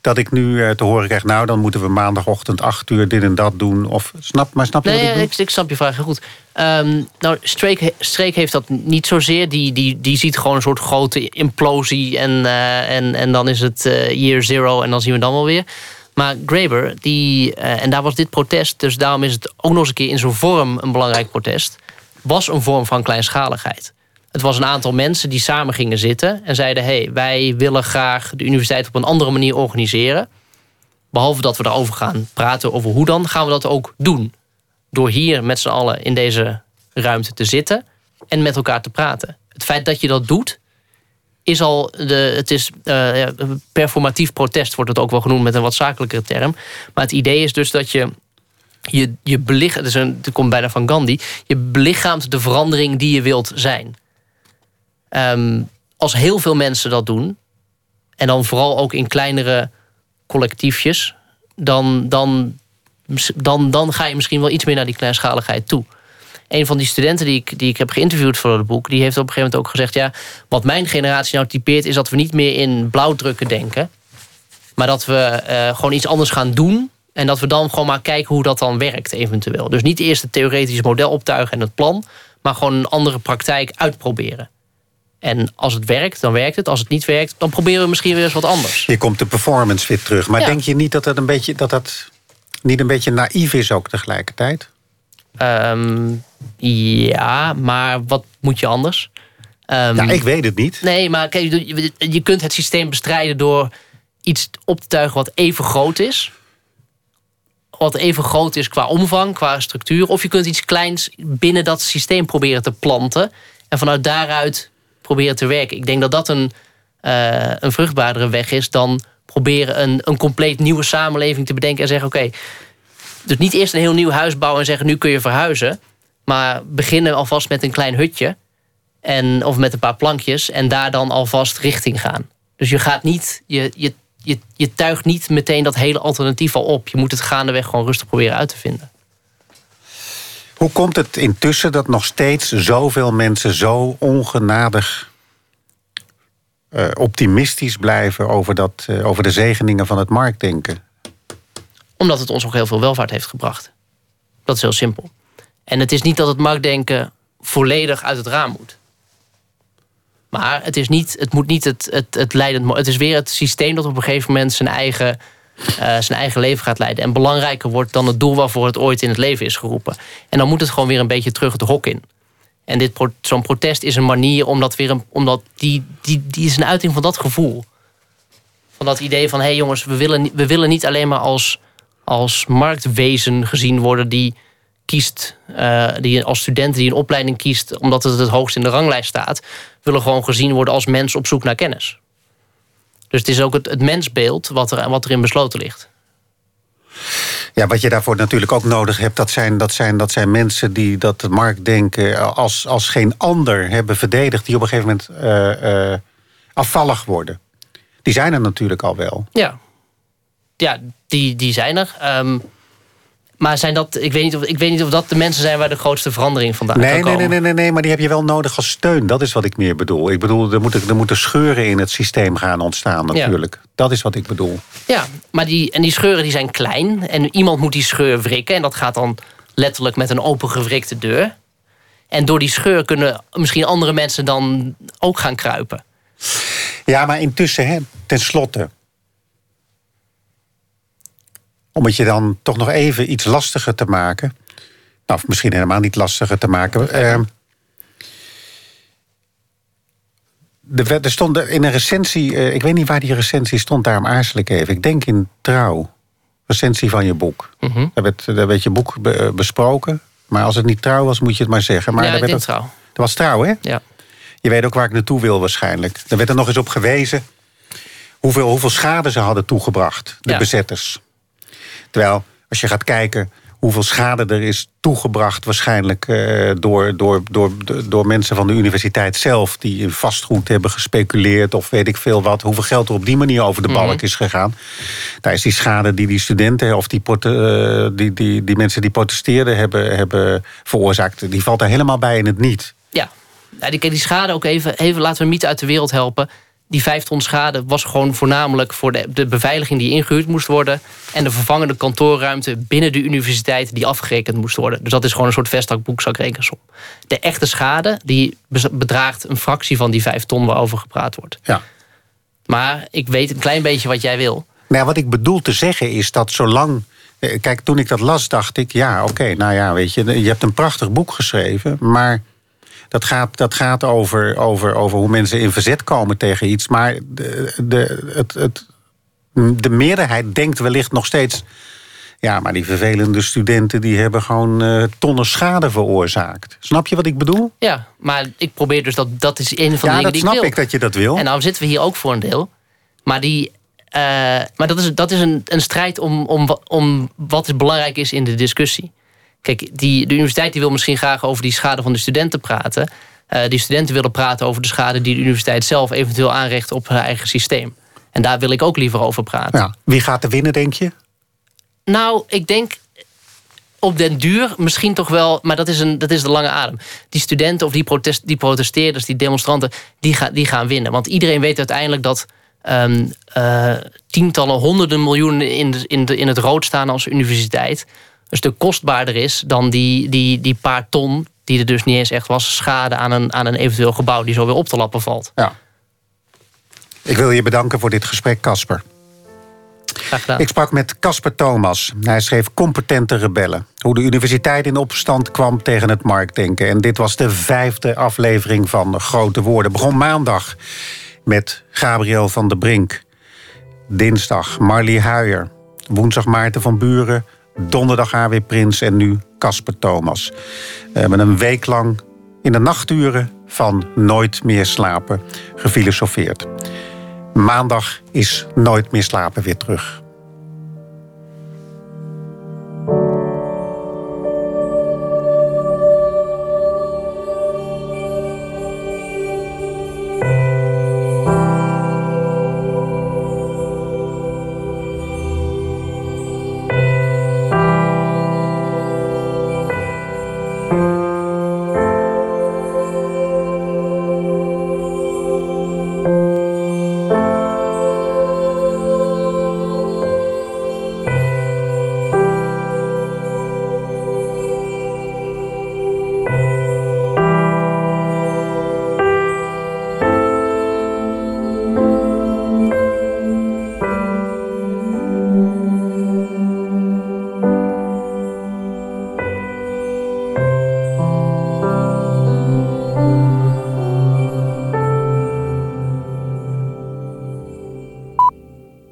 dat ik nu eh, te horen krijg, nou dan moeten we maandagochtend acht uur dit en dat doen. Of, snap, maar snap je Nee, wat ik ja, ik, ik snap je vraag heel goed. Ehm, nou, Streek, Streek heeft dat niet zozeer. Die, die, die ziet gewoon een soort grote implosie. En, eh, en, en dan is het eh, year zero en dan zien we dan wel weer. Maar Graeber, die, eh, en daar was dit protest... dus daarom is het ook nog eens een keer in zo'n vorm een belangrijk protest... was een vorm van kleinschaligheid. Het was een aantal mensen die samen gingen zitten... en zeiden, hey, wij willen graag de universiteit op een andere manier organiseren. Behalve dat we daarover gaan praten over hoe dan... gaan we dat ook doen door hier met z'n allen in deze ruimte te zitten en met elkaar te praten. Het feit dat je dat doet, is al de, het is ja, performatief protest, wordt het ook wel genoemd met een wat zakelijkere term. Maar het idee is dus dat je je, je belichaamt, dus komt bijna van Gandhi, je belichaamt de verandering die je wilt zijn. Ehm, als heel veel mensen dat doen, en dan vooral ook in kleinere collectiefjes, dan, dan dan, dan ga je misschien wel iets meer naar die kleinschaligheid toe. Een van die studenten die ik, die ik heb geïnterviewd voor het boek... die heeft op een gegeven moment ook gezegd... ja, wat mijn generatie nou typeert... is dat we niet meer in blauwdrukken denken... maar dat we eh, gewoon iets anders gaan doen... en dat we dan gewoon maar kijken hoe dat dan werkt eventueel. Dus niet eerst het theoretische model optuigen en het plan... maar gewoon een andere praktijk uitproberen. En als het werkt, dan werkt het. Als het niet werkt, dan proberen we misschien weer eens wat anders. Hier komt de performance weer terug. Maar Ja. denk je niet dat dat, een beetje, dat dat niet een beetje naïef is ook tegelijkertijd? Ehm, ja, maar wat moet je anders? Ehm, Ja, ik weet het niet. Nee, maar kijk, je- je kunt het systeem bestrijden door iets op te tuigen wat even groot is. Wat even groot is qua omvang, qua structuur. Of je kunt iets kleins binnen dat systeem proberen te planten. En vanuit daaruit proberen te werken. Ik denk dat dat een, eh, een vruchtbaardere weg is dan proberen een, een compleet nieuwe samenleving te bedenken en zeggen: oké, dus niet eerst een heel nieuw huis bouwen en zeggen: nu kun je verhuizen. Maar beginnen alvast met een klein hutje. En, of met een paar plankjes. En daar dan alvast richting gaan. Dus je gaat niet. Je, je, je, je tuigt niet meteen dat hele alternatief al op. Je moet het gaandeweg gewoon rustig proberen uit te vinden. Hoe komt het intussen dat nog steeds zoveel mensen zo ongenadig eh, optimistisch blijven over, dat, eh, over de zegeningen van het marktdenken? Omdat het ons ook heel veel welvaart heeft gebracht. Dat is heel simpel. En het is niet dat het marktdenken volledig uit het raam moet. Maar het, is niet, het moet niet het, het, het leidend... Het is weer het systeem dat op een gegeven moment zijn eigen, eh, zijn eigen leven gaat leiden. En belangrijker wordt dan het doel waarvoor het ooit in het leven is geroepen. En dan moet het gewoon weer een beetje terug het hok in. En dit, zo'n protest is een manier om dat weer een, omdat die, die, die is een uiting van dat gevoel. Van dat idee van hé hey jongens, we willen, we willen niet alleen maar als, als marktwezen gezien worden die kiest, eh, die als student die een opleiding kiest omdat het het hoogst in de ranglijst staat, willen gewoon gezien worden als mens op zoek naar kennis. Dus het is ook het, het mensbeeld wat, er, wat erin besloten ligt. Ja, wat je daarvoor natuurlijk ook nodig hebt, dat zijn, dat zijn, dat zijn mensen die dat marktdenken als, als geen ander hebben verdedigd, die op een gegeven moment eh, eh, afvallig worden. Die zijn er natuurlijk al wel. Ja, ja die, die zijn er. Ehm, maar zijn dat, ik, weet niet of, ik weet niet of dat de mensen zijn waar de grootste verandering vandaan Nee, kan nee, komen. nee, nee, nee, nee, maar die heb je wel nodig als steun. Dat is wat ik meer bedoel. Ik bedoel, er moeten, er moeten scheuren in het systeem gaan ontstaan natuurlijk. Dat is wat ik bedoel. Ja, maar die, en die scheuren die zijn klein. En iemand moet die scheur wrikken. En dat gaat dan letterlijk met een open gewrikte deur. En door die scheur kunnen misschien andere mensen dan ook gaan kruipen. Ja, maar intussen, hè, tenslotte. Om het je dan toch nog even iets lastiger te maken. Nou, of misschien helemaal niet lastiger te maken. eh, er, er stond in een recensie, eh, ik weet niet waar die recensie stond, daarom aarzel ik even. Ik denk in Trouw, recensie van je boek. Mhm. Daar, werd, daar werd je boek be- eh, besproken. Maar als het niet Trouw was, moet je het maar zeggen. Maar ja, daar werd ook- trouw. dat was Trouw, hè? Ja. Je weet ook waar ik naartoe wil waarschijnlijk. Er werd er nog eens op gewezen hoeveel, hoeveel schade ze hadden toegebracht, de Ja. bezetters. Terwijl, als je gaat kijken hoeveel schade er is toegebracht... waarschijnlijk eh, door, door, door, door mensen van de universiteit zelf... die in vastgoed hebben gespeculeerd of weet ik veel wat... hoeveel geld er op die manier over de balk is gegaan. Daar is die schade die die studenten of die, eh, die, die, die mensen die protesteerden hebben, hebben veroorzaakt... die valt daar helemaal bij in het niet. Ja, ja die, die schade ook even, even laten we niet uit de wereld helpen. Die vijf ton schade was gewoon voornamelijk voor de, de beveiliging die ingehuurd moest worden. En de vervangende kantoorruimte binnen de universiteit die afgerekend moest worden. Dus dat is gewoon een soort vestakboekzakrekensom. De echte schade die bedraagt een fractie van die vijf ton waarover gepraat wordt. Ja. Maar ik weet een klein beetje wat jij wil. Nou, wat ik bedoel te zeggen is dat zolang. eh, Kijk, toen ik dat las, dacht ik, ja, oké, nou ja, weet je, je hebt een prachtig boek geschreven, maar dat gaat, dat gaat over, over, over hoe mensen in verzet komen tegen iets. Maar de, de, het, het, de meerderheid denkt wellicht nog steeds. Ja, maar die vervelende studenten die hebben gewoon eh, tonnen schade veroorzaakt. Snap je wat ik bedoel? Ja, maar ik probeer dus dat, dat is een van de ja, dingen die snap ik wil. ik dat je dat wil. En nou zitten we hier ook voor een deel. Maar, die, eh, maar dat is, dat is een, een strijd om, om, om wat belangrijk is in de discussie. Kijk, die, de universiteit die wil misschien graag over die schade van de studenten praten. Eh, die studenten willen praten over de schade die de universiteit zelf eventueel aanricht op haar eigen systeem. En daar wil ik ook liever over praten. ja. Wie gaat er winnen, denk je? Nou, ik denk op den duur misschien toch wel, maar dat is, een, dat is de lange adem. Die studenten of die, protest, die protesteerders, die demonstranten, die, gaan die gaan winnen. Want iedereen weet uiteindelijk dat ehm, eh, tientallen, honderden miljoenen in, de, in, de, in het rood staan als universiteit. Een stuk kostbaarder is dan die, die, die paar ton, die er dus niet eens echt was, schade aan een, aan een eventueel gebouw die zo weer op te lappen valt. Ja. Ik wil je bedanken voor dit gesprek, Casper. Graag gedaan. Ik sprak met Casper Thomas. Hij schreef Competente Rebellen. Hoe de universiteit in opstand kwam tegen het marktdenken. En dit was de vijfde aflevering van Grote Woorden. Begon maandag met Gabriel van der Brink. Dinsdag Marlie Huijer. Woensdag Maarten van Buren. Donderdag A.W. Prins en nu Casper Thomas. We hebben een week lang in de nachturen van Nooit meer slapen gefilosofeerd. Maandag is Nooit meer slapen weer terug.